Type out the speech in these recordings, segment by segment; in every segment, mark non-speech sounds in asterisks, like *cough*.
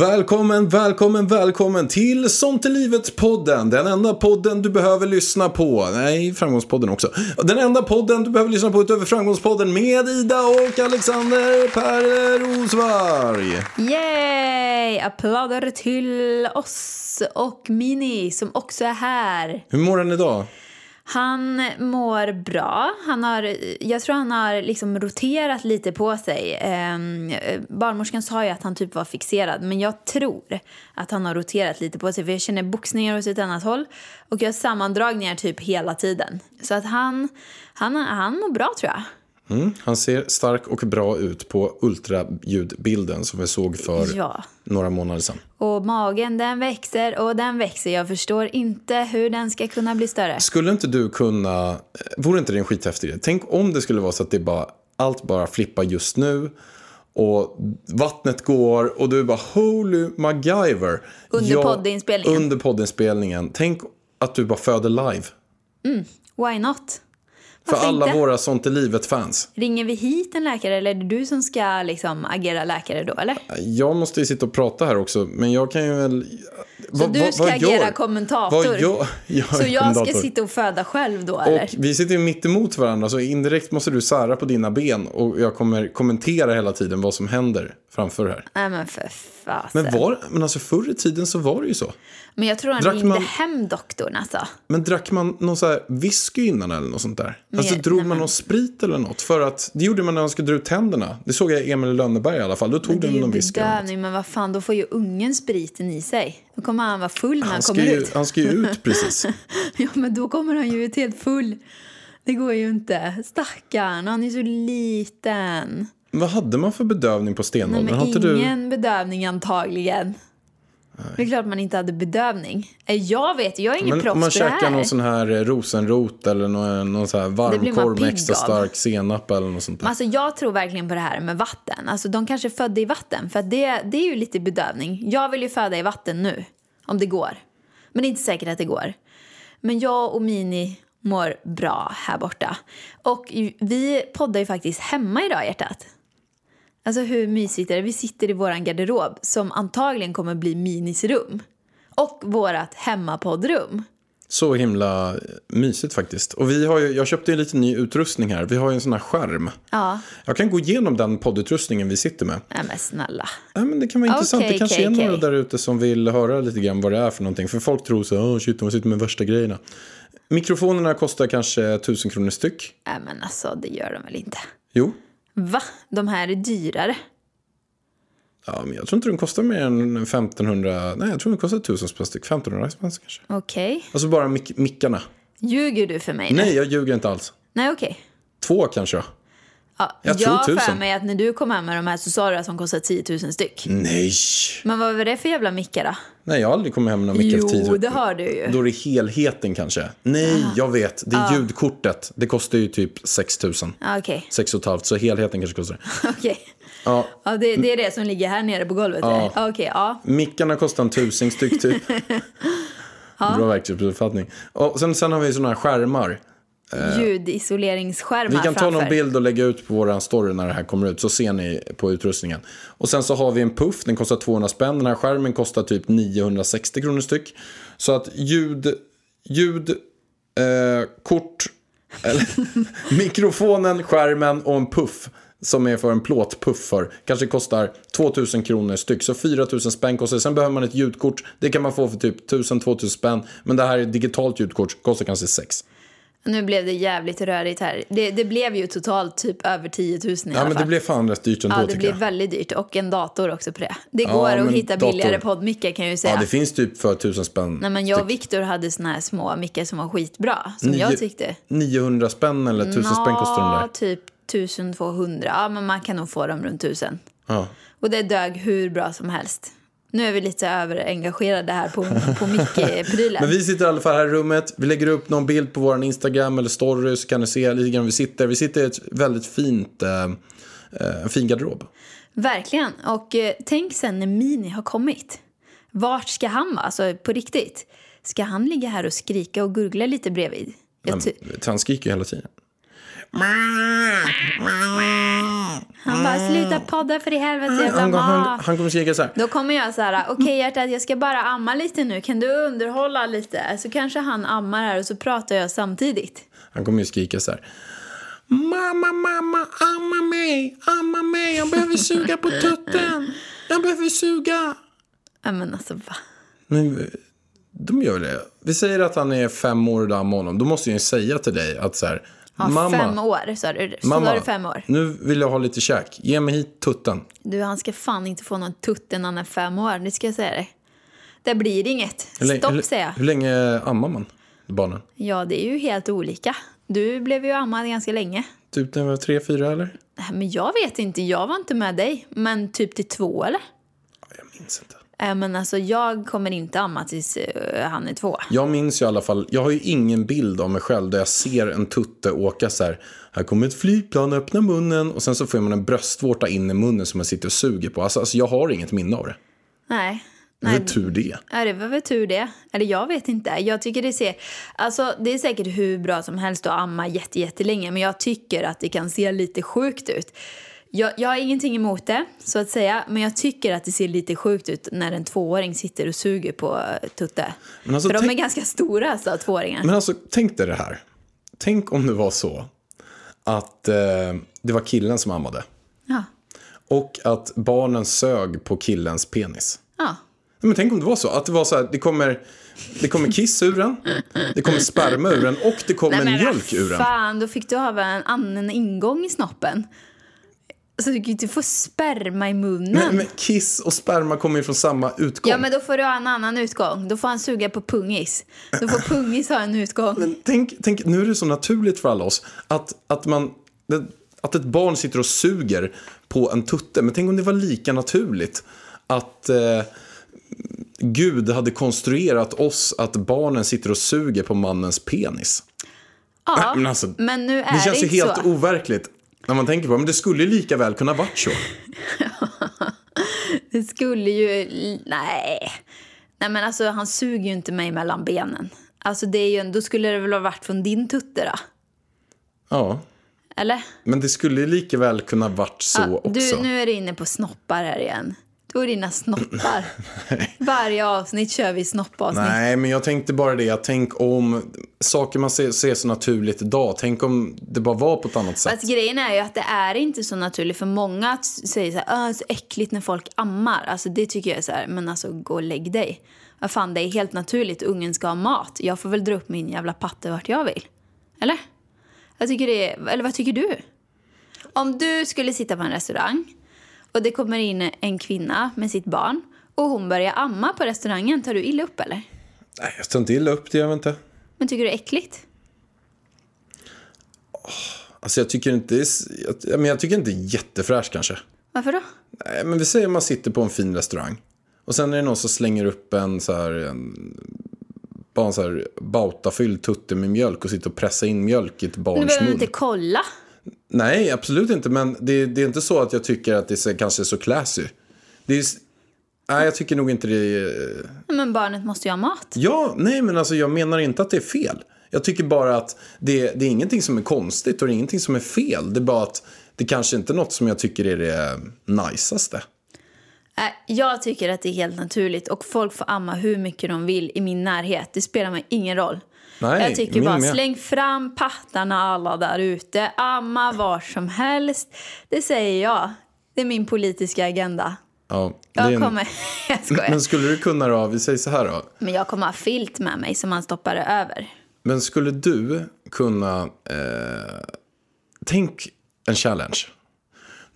Välkommen, välkommen, välkommen till Sånt i livet-podden. Den enda podden du behöver lyssna på. Nej, Framgångspodden också. Den enda podden du behöver lyssna på utöver Framgångspodden med Ida och Alexander Per Rosvarg. Yay! Applåder till oss och Mini som också är här. Hur mår den idag? Han mår bra. Han har, jag tror han har liksom roterat lite på sig. Eh, barnmorskan sa ju att han typ var fixerad men jag tror att han har roterat lite på sig för jag känner boxningar åt ett annat håll och jag har sammandragningar typ hela tiden. Så att han, han, han mår bra tror jag. Mm, han ser stark och bra ut på ultraljudbilden som vi såg för Ja. några månader sedan. Och magen den växer och den växer. Jag förstår inte hur den ska kunna bli större. Skulle inte du kunna, eh, vore inte det en skithäftig idé? Tänk om det skulle vara så att det bara, allt bara flippar just nu och vattnet går och du bara holy MacGyver. Under poddinspelningen. Under poddinspelningen. Tänk att du bara föder live. Why not? För Varför alla inte? våra Sånt i livet-fans. Ringer vi hit en läkare eller är det du som ska liksom agera läkare då eller? Jag måste ju sitta och prata här också, men jag kan ju väl... Så du ska agera kommentator? Vad gör, *laughs* jag Så jag ska kommentator. sitta och föda själv då eller? Och vi sitter ju mitt emot varandra så indirekt måste du sära på dina ben och jag kommer kommentera hela tiden vad som händer framför här. Nej men för fasen. Men, var, men alltså förr i tiden så var det ju så. Men jag tror han Drack ringde man- hem doktorn alltså. Men drack man någon så här whisky innan eller något sånt där? Alltså Nej, drog nej, man men- någon sprit eller något? För att det gjorde man när man skulle dra ut tänderna. Det såg jag i Emil Lönneberg i alla fall. Då tog den någon whisky. bedövning men vad fan då får ju ungen spriten i sig. Då kommer han vara full när han, Han kommer ju, ut. han ska ju ut precis. *laughs* Ja, men då kommer han ju ut helt full. Det går ju inte. Stackarn, han är så liten. Vad hade man för bedövning på Nej, stenåldern? men Har inte du... ingen bedövning antagligen. Det är klart man inte hade bedövning. Eh, Jag vet, jag är ingen Men proffs om man käkar någon sån här eh, rosenrot eller någon, någon sån här varmkorv med extra stark senap eller något sånt där. Men Alltså, jag tror verkligen på det här med vatten. Alltså, de kanske är födda i vatten, för det, det är ju lite bedövning. Jag vill ju föda i vatten nu, om det går. Men det är inte säkert att det går. Men jag och Mini mår bra här borta. Och vi poddar ju faktiskt hemma idag, hjärtat. Alltså hur mysigt är det? Vi sitter i våran garderob som antagligen kommer bli Minis rum. Och vårat hemmapoddrum. Så himla mysigt faktiskt. Och vi har ju, jag köpte ju lite ny utrustning här. Vi har ju en sån här skärm. Ja, Jag kan gå igenom den poddutrustningen vi sitter med. nej men snälla. Ja, men det kan vara intressant. Okej, det kanske okej, är några där ute som vill höra lite grann vad det är för någonting. För folk tror så åh shit, de sitter med värsta grejerna. Mikrofonerna kostar kanske tusen kronor styck. Nej men alltså, det gör de väl inte. Jo. Va? De här är dyrare. Ja, men jag tror inte de kostar mer än 1500. Nej, jag tror de kostar tusen spänn styck. 1500 spänn kanske. Okej. Alltså bara mic- mickarna. Ljuger du för mig nu? Nej, jag ljuger inte alls. Nej, okej. Två kanske. Ja, Jag jag tror har för tusen. mig att när du kom hem med de här så sa du att de kostar 10 000 styck. Nej. Men vad var det för jävla mickar då? Nej, jag har aldrig kommit hem med någon mick efter 10 Jo, det har du ju. Då är det helheten kanske. Nej, jag vet. Det är ljudkortet. Det kostar ju typ 6 000. Ja, Okej, 6 500, så helheten kanske kostar det. *laughs* okej. Ja, Ja, det, det är det som ligger här nere på golvet? Ja. Ja. Okej, ja. mickarna kostar en tusing styck typ. *laughs* Bra verktygsuppfattning. Och sen, sen har vi såna här skärmar. Ljudisoleringsskärmar Vi kan ta framför. någon bild och lägga ut på vår story när det här kommer ut. Så ser ni på utrustningen. Och sen så har vi en puff. Den kostar 200 spänn. Den här skärmen kostar typ 960 kronor styck. Så att ljud, ljud, eh, kort, *laughs* mikrofonen, skärmen och en puff. Som är för en plåtpuff för. Kanske kostar 2000 kronor styck. Så 4000 spänn kostar. Sen behöver man ett ljudkort. Det kan man få för typ 1000-2000 spänn. Men det här är ett digitalt ljudkort. Kostar kanske 6. Nu blev det jävligt rörigt här. Det, det blev ju totalt typ över 10 000 i Ja, alla men fall. det blev fan rätt dyrt ändå Ja, det tycker blir jag. väldigt dyrt. Och en dator också på det. Det Ja, går att men hitta dator- billigare poddmickar kan jag ju säga. Ja, det finns typ för tusen spänn. Nej, men jag och Viktor hade såna här små mickar som var skitbra. Som jag Nio- tyckte. 900 spänn eller 1000 spänn kostar de Ja, där. typ 1200. Ja, men man kan nog få dem runt 1000. Ja. Och det dög hur bra som helst. Nu är vi lite överengagerade här på, på mickprylen. *laughs* Men vi sitter i alla fall här i rummet. Vi lägger upp någon bild på vår Instagram eller story så kan ni se lite grann vi sitter. Vi sitter i ett väldigt fint, eh, eh, fin garderob. Verkligen. Och eh, tänk sen när Mini har kommit. Vart ska han vara? Alltså på riktigt. Ska han ligga här och skrika och gurgla lite bredvid? Jag ty- Han skriker ju hela tiden. Han bara, sluta podda för i helvete jävla Han, han, han kommer skrika så här. Då kommer jag så här, okej hjärtat jag ska bara amma lite nu, kan du underhålla lite? Så kanske han ammar här och så pratar jag samtidigt. Han kommer ju skrika så här. Mamma, mamma, amma mig, amma mig, jag behöver suga på tutten. Jag behöver suga. Ja men alltså va? Men de gör väl det. Vi säger att han är fem år och du ammar honom. Då måste jag ju säga till dig att så här. Ja, mamma, fem år sa du. Så mamma, det fem år. nu vill jag ha lite käk. Ge mig hit tutten. Du han ska fan inte få någon tutte när han är fem år, det ska jag säga dig. Det blir inget. Hur länge, Stopp hur, säger jag. Hur länge ammar man barnen? Ja det är ju helt olika. Du blev ju ammad ganska länge. Typ när jag var tre, fyra eller? Nej, Men jag vet inte, jag var inte med dig. Men typ till två eller? Jag minns inte. Äh, men alltså jag kommer inte amma tills eh, han är två. Jag minns ju i alla fall, jag har ju ingen bild av mig själv där jag ser en tutte åka så här. Här kommer ett flygplan, öppna munnen och sen så får man en bröstvårta in i munnen som man sitter och suger på. Alltså, alltså jag har inget minne av det. Nej. Det Nej, väl tur det. Ja, det var väl tur det. Eller jag vet inte. Jag tycker det ser... Alltså det är säkert hur bra som helst att amma jätte, jättelänge. Men jag tycker att det kan se lite sjukt ut. Jag, jag har ingenting emot det, så att säga. Men jag tycker att det ser lite sjukt ut när en tvååring sitter och suger på eh, Tutte. Men alltså, För de är tänk- ganska stora, alltså, tvååringar. Men alltså, tänk dig det här. Tänk om det var så att eh, det var killen som ammade. Ja. Och att barnen sög på killens penis. ja. Men tänk om det var så. Att det var så här, det kommer, det kommer kiss ur den, det kommer sperma ur den och det kommer mjölk ur den. fan, då fick du ha en annan ingång i snoppen. Så du kan ju inte få sperma i munnen. Men, men kiss och sperma kommer ju från samma utgång. Ja, men då får du ha en annan utgång. Då får han suga på pungis. Då får pungis ha en utgång. Men tänk, tänk, nu är det så naturligt för alla oss att, att, man, att ett barn sitter och suger på en tutte. Men tänk om det var lika naturligt att eh, Gud hade konstruerat oss att barnen sitter och suger på mannens penis. Ja, men alltså, men nu är Det det, känns ju helt så. overkligt när man tänker på det. Men det skulle ju lika väl kunna varit så. *laughs* Det skulle ju... Nej. Nej, men alltså han suger ju inte mig mellan benen. Alltså det är ju, då skulle det väl ha varit från din tutte då? Ja, Eller? men det skulle ju lika väl kunna varit så Ja, också. du, nu är du inne på snoppar här igen. Du och dina snoppar. *laughs* Varje avsnitt kör vi snoppavsnitt. Nej, men jag tänkte bara det. att Tänk om saker man ser, ser så naturligt idag. Tänk om det bara var på ett annat sätt. Fast grejen är ju att det är inte så naturligt för många säga så här, "Åh, så äckligt när folk ammar. Alltså det tycker jag är så här, men alltså gå och lägg dig. Vad fan, det är helt naturligt, ungen ska ha mat. Jag får väl dra upp min jävla patte vart jag vill. Eller? Jag tycker det är, eller vad tycker du? Om du skulle sitta på en restaurang och det kommer in en kvinna med sitt barn och hon börjar amma på restaurangen, tar du illa upp eller? Nej, jag tar inte illa upp det, jag vet inte. Men tycker du det är äckligt? Alltså jag tycker inte, jag, men jag tycker inte jättefräscht kanske. Varför då? Nej, men vi säger man sitter på en fin restaurang. Och sen är det någon som slänger upp en så här, en, bara en så här bautafylld tutte med mjölk och sitter och pressar in mjölk i ett Du barns behöver mun. inte kolla. Nej, absolut inte. Men det, det är inte så att jag tycker att det är kanske är så classy. Det är, nej, jag tycker nog inte det är... Men barnet måste ju ha mat. Ja, nej, men alltså jag menar inte att det är fel. Jag tycker bara att det, det är ingenting som är konstigt och det är ingenting som är fel. Det är bara att det kanske inte är något som jag tycker är det najsaste. Nej, Jag tycker att det är helt naturligt och folk får amma hur mycket de vill i min närhet. Det spelar mig ingen roll. Nej, jag tycker bara med. släng fram pattarna alla där ute. Amma var som helst. Det säger jag. Det är min politiska agenda. Ja, Jag en- kommer... *laughs* Jag skojar. Men skulle du kunna då, vi säger så här då. Men jag kommer ha filt med mig som man stoppar över. Men skulle du kunna... Eh, tänk en challenge.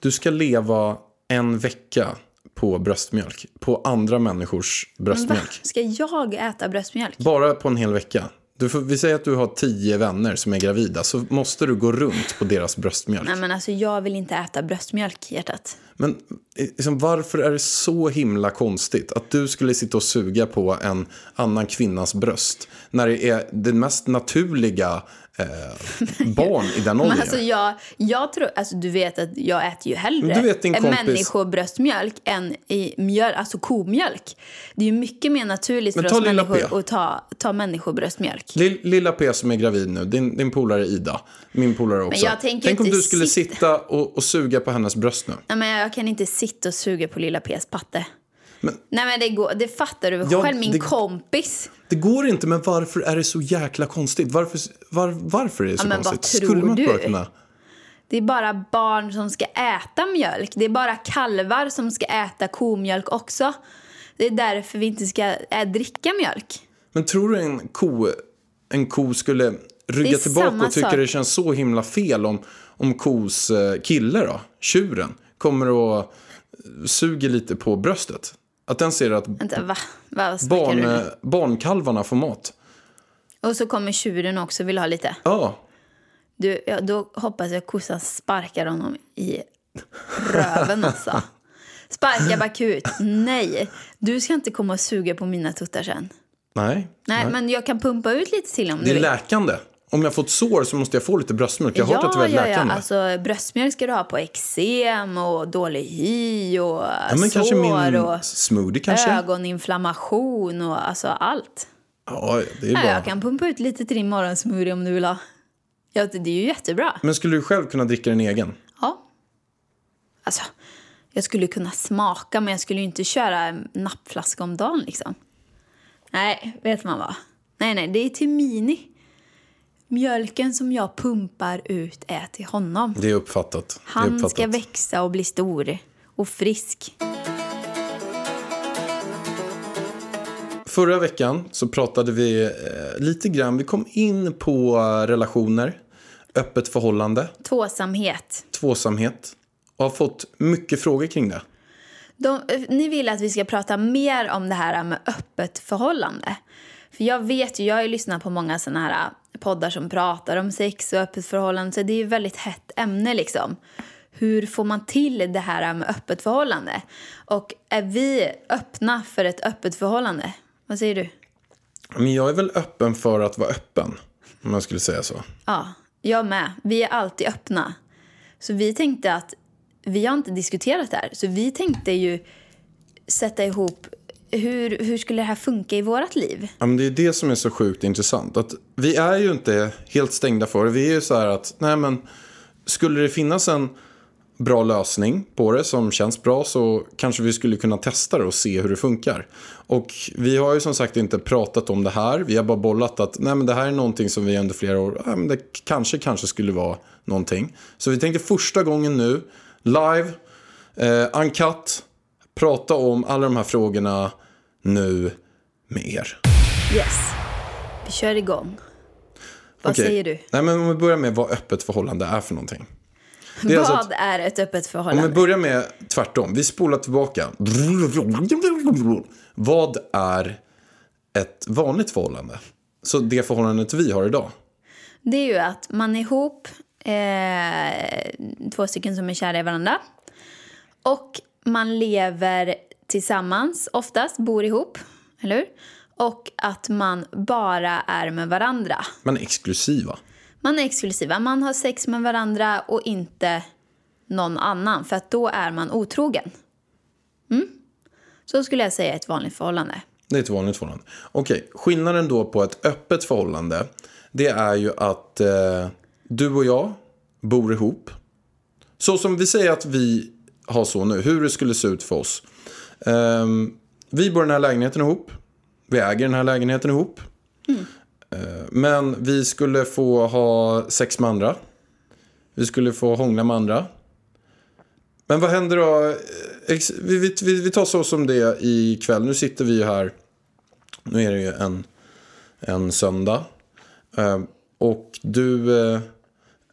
Du ska leva en vecka på bröstmjölk. På andra människors Va? bröstmjölk. Ska jag äta bröstmjölk? Bara på en hel vecka. Du får, vi säger att du har tio vänner som är gravida. Så måste du gå runt på deras bröstmjölk. Nej men alltså jag vill inte äta bröstmjölk hjärtat. Men eh, liksom, varför är det så himla konstigt att du skulle sitta och suga på en annan kvinnas bröst när det är det mest naturliga eh, barn i den åldern? Alltså jag, jag tror, alltså du vet att jag äter ju hellre du vet din kompis- människobröstmjölk än i mjölk, alltså komjölk. Det är ju mycket mer naturligt Men för oss människor att ta, ta människobröstmjölk. Lill- Lilla P som är gravid nu, din, din polare Ida, min polare också. jag tänker Tänk om du skulle sitta- sitta och, och suga på hennes bröst nu. Nej, men jag kan inte sitta och suga på lilla P's patte. Men- Nej men det, går, det fattar du Ja, själv, min det- kompis. Det går inte, men varför är det så jäkla konstigt? Varför, var, varför är det så vad konstigt? Skulle man du? kunna... Det är bara barn som ska äta mjölk. Det är bara kalvar som ska äta komjölk också. Det är därför vi inte ska äh, dricka mjölk. Men tror du en ko, en ko skulle rygga tillbaka och tycka sak. det känns så himla fel om, om kos eh, kille då, tjuren, kommer och eh, suger lite på bröstet? Att den ser att Vänta, va? Snackar barn, eh, barnkalvarna får mat. Och så kommer tjuren också och vill ha lite. Ja, Du, ja, då hoppas jag kossan sparkar honom i röven alltså. Sparka bakut. Nej, du ska inte komma och suga på mina tuttar sen. nej. Nej, men jag kan pumpa ut lite till om Det du är vill. läkande. Om jag får ett sår så måste jag få lite bröstmjölk. Jag har hört att det är väldigt ja, ja. läkande. Alltså, bröstmjölk ska du ha på eksem och dålig hy och ja, men sår kanske min och smoothie kanske? ögoninflammation och alltså allt. Ja, det är Ja, bara... jag kan pumpa ut lite till din morgonsmoothie om du vill ha. Ja, det det är ju jättebra. Men skulle du själv kunna dricka din egen? Ja. Alltså, jag skulle kunna smaka men jag skulle ju inte köra en nappflaska om dagen liksom. Nej, vet man vad? Nej, nej, det är till Mini. Mjölken som jag pumpar ut är till honom. Det är uppfattat. det är Han uppfattat. ska växa och bli stor och frisk. Förra veckan så pratade vi eh, lite grann, vi kom in på eh, relationer, öppet förhållande, Tvåsamhet. tvåsamhet och har fått mycket frågor kring det. De, ni vill att vi ska prata mer om det här med öppet förhållande. För jag vet ju, jag har ju lyssnat på många såna här poddar som pratar om sex och öppet förhållande. Så det är ju väldigt hett ämne liksom. Hur får man till det här med öppet förhållande? Och är vi öppna för ett öppet förhållande? Vad säger du? Men jag är väl öppen för att vara öppen, om jag skulle säga så. Ja, jag med. Vi är alltid öppna. Så vi tänkte att vi har inte diskuterat det här. Så vi tänkte ju sätta ihop hur, hur skulle det här funka i vårt liv? Ja, men det är det som är så sjukt intressant. Att vi är ju inte helt stängda för det. Vi är ju så här att, nej men, skulle det finnas en bra lösning på det som känns bra så kanske vi skulle kunna testa det och se hur det funkar. Och vi har ju som sagt inte pratat om det här. Vi har bara bollat att nej men det här är någonting som vi under flera år, nej men det kanske, kanske skulle vara någonting. Så vi tänkte första gången nu, live, eh, uncut, prata om alla de här frågorna nu med er. Yes. Vi kör igång. Vad Okej. säger du? Nej, men om vi börjar med vad öppet förhållande är för någonting. *laughs* Det är Vad alltså att- är ett öppet Om vi förhållande? börjar med tvärtom. Vi spolar tillbaka. Vad är ett vanligt förhållande? Så det förhållandet vi har idag. Det är ju att man är ihop, eh, två stycken som är kära i varandra. Och man lever tillsammans, oftast bor ihop, eller hur? Och att man bara är med varandra. Man är exklusiva. Man är exklusiva, man har sex med varandra och inte någon annan. För att då är man otrogen. Mm? Så skulle jag säga är ett vanligt förhållande. Det är ett vanligt förhållande. Okej, skillnaden då på ett öppet förhållande. Det är ju att eh, du och jag bor ihop. Så som vi säger att vi har så nu. Hur det skulle se ut för oss. Ehm, vi bor i den här lägenheten ihop. Vi äger den här lägenheten ihop. Eh, men vi skulle få ha sex med andra. Vi skulle få hångla med andra. Men vad händer då? Vi, vi, vi, tar så som det ikväll. Nu sitter vi här. Nu är det ju en, en söndag. Eh, och du eh,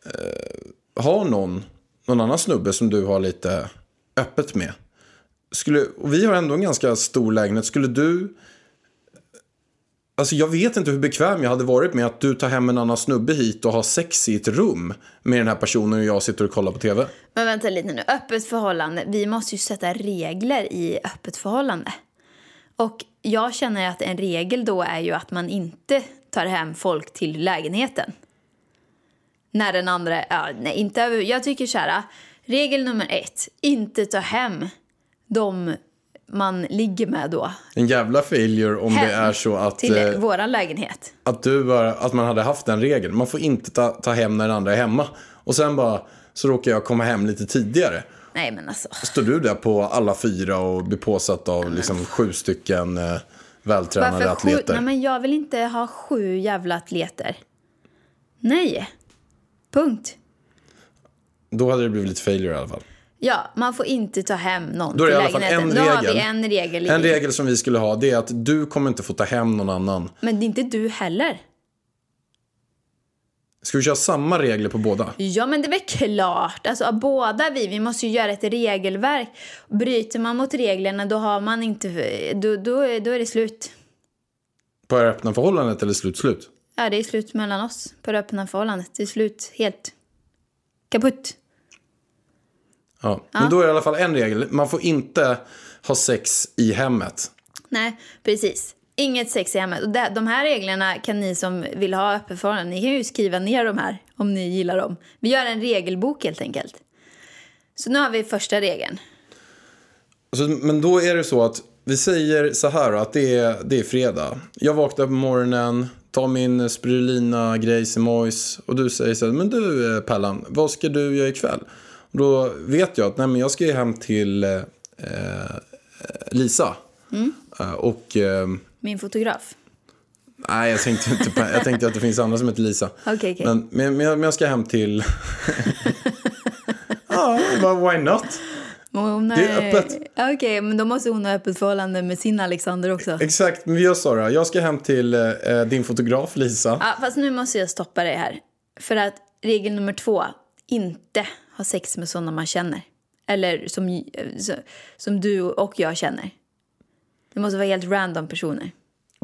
eh, har någon, någon annan snubbe som du har lite öppet med. Skulle, och vi har ändå en ganska stor lägenhet. Skulle du... Alltså jag vet inte hur bekväm jag hade varit med att du tar hem en annan snubbe hit och har sex i ett rum med den här personen och jag sitter och kollar på tv. Men vänta lite nu. Öppet förhållande. Vi måste ju sätta regler i öppet förhållande. Och jag känner att en regel då är ju att man inte tar hem folk till lägenheten. När den andra... Ja, nej, inte över, jag tycker så här. Regel nummer ett. Inte ta hem de man ligger med då. En jävla failure om Hem det är så att, Till eh, våran lägenhet. att, du var, att man hade haft den regeln. Man får inte ta, ta hem när den andra är hemma. Och sen bara så råkar jag komma hem lite tidigare. Nej men alltså. Står du där på alla fyra och blir påsatt av liksom sju stycken eh, vältränade Varför sju? atleter? Nej men jag vill inte ha sju jävla atleter. Nej. Punkt. Då hade det blivit lite failure i alla fall. Ja, man får inte ta hem någon Då är det till i alla fall en Då har regel. vi en regel. En regel som vi skulle ha det är att du kommer inte få ta hem någon annan. Men det är inte du heller. Ska vi köra samma regler på båda? Ja, men det är väl klart. Alltså, båda vi, vi måste ju göra ett regelverk. Bryter man mot reglerna, då har man inte... Då, då, är- då är det slut. På det öppna förhållandet eller slut-slut? Ja, det är slut mellan oss på det öppna förhållandet. Det är slut helt. Kaputt. Ja. Men då är det i alla fall en regel. Man får inte ha sex i hemmet. Nej, precis. Inget sex i hemmet. Och de här reglerna kan ni som vill ha öppet förhållande, ni kan ju skriva ner de här om ni gillar dem. Vi gör en regelbok helt enkelt. Så nu har vi första regeln. Så, men då är det så att vi säger så här att det är, det är fredag. Jag vaknar på morgonen, tar min spirulina grejs mojs och du säger så här, men du eh, Pellan, vad ska du göra ikväll? Då vet jag att nej, men jag ska ju hem till eh, eh, Lisa. Eh, och eh, Min fotograf. nej, jag tänkte inte på, jag tänkte att det finns andra som heter Lisa. *laughs* Okej, okej. Men, men, men jag- men jag ska hem till... *laughs* ja, why not? Hon Det är öppet. Okej, men då måste hon ha öppet förhållande med sin Alexander också. Exakt, men vi gör så då. Jag ska hem till eh, din fotograf Lisa. Ja, fast nu måste jag stoppa dig här. För att regel nummer två, inte ha sex med sådana man känner. Eller som, eh, som du och jag känner. Det måste vara helt random personer.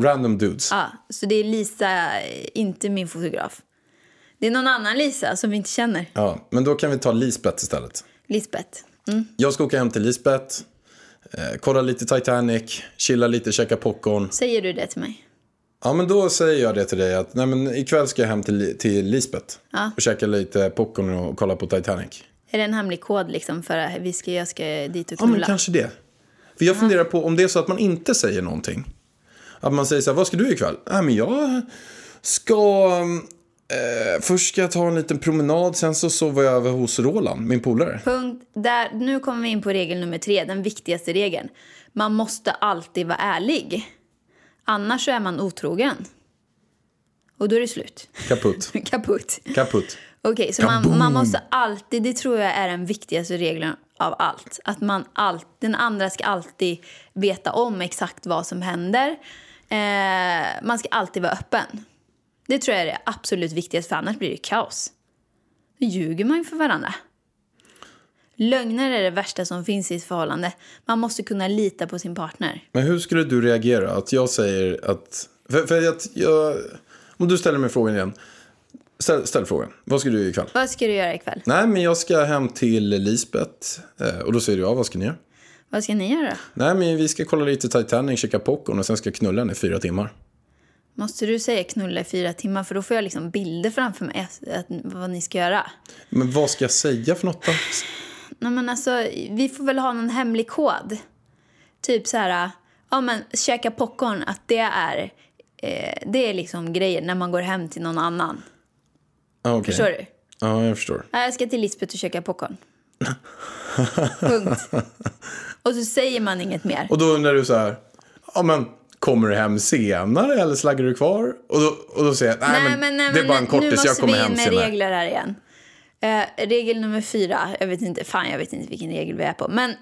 Random dudes. Ja, så det är Lisa, eh, inte min fotograf. Det är någon annan Lisa som vi inte känner. Ja, men då kan vi ta Lisbeth istället. Lisbeth. Mm. Jag ska åka hem till Lisbeth, eh, kolla lite Titanic, chilla lite, käka popcorn. Säger du det till mig? Ja, men då säger jag det till dig att nej, men ikväll ska jag hem till, till Lisbeth Ja. och käka lite popcorn och kolla på Titanic. Är det en hemlig kod liksom för att vi ska, jag ska dit och Ja, men knulla? kanske det. För jag funderar på om det är så att man inte säger någonting. Att man säger så här, vad ska du ikväll? Nej, men jag ska... Eh, först ska jag ta en liten promenad, sen så sover jag över hos Roland, min polare. Punkt. Där, nu kommer vi in på regel nummer tre, den viktigaste regeln. Man måste alltid vara ärlig. Annars så är man otrogen. Och då är det slut. Kaputt. *laughs* Kaputt. Kaputt. Okej, så man, man måste alltid, det tror jag är den viktigaste regeln av allt. Att man all, den andra ska alltid veta om exakt vad som händer. Eh, man ska alltid vara öppen. Det tror jag är det absolut viktigaste, för annars blir det kaos. Då ljuger man ju för varandra. Lögner är det värsta som finns i ett förhållande. Man måste kunna lita på sin partner. Men hur skulle du reagera? Att jag säger att... För, för att jag, om du ställer mig frågan igen. Ställ, ställ frågan. Vad ska du göra ikväll? Vad ska du göra ikväll? Nej, men jag ska hem till Lisbeth. Eh, Och då säger du, ja, vad ska ni göra? Vad ska ni göra? Nej, men vi ska kolla lite Titanic, käka popcorn och sen ska jag knulla henne i fyra timmar. Måste du säga knulla i fyra timmar? För då får jag liksom bilder framför mig att, att, vad ni ska göra. Men vad ska jag säga för något då? Nej, men alltså, vi får väl ha någon hemlig kod. Typ så här, ja men käka popcorn, att det är, eh, det är liksom grejer när man går hem till någon annan. Ah, okay. Förstår du? Ja, jag förstår. Ja, Jag ska till Lisbeth och käka popcorn. *laughs* Punkt. Och så säger man inget mer. Och då undrar du så här, ja men kommer du hem senare eller slaggar du kvar? Och då, och då säger jag, nej, men, det är bara en nu kortis, jag kommer hem måste vi in med senare. regler här igen. Eh, regel nummer fyra, jag vet inte, fan jag vet inte vilken regel vi är på. Men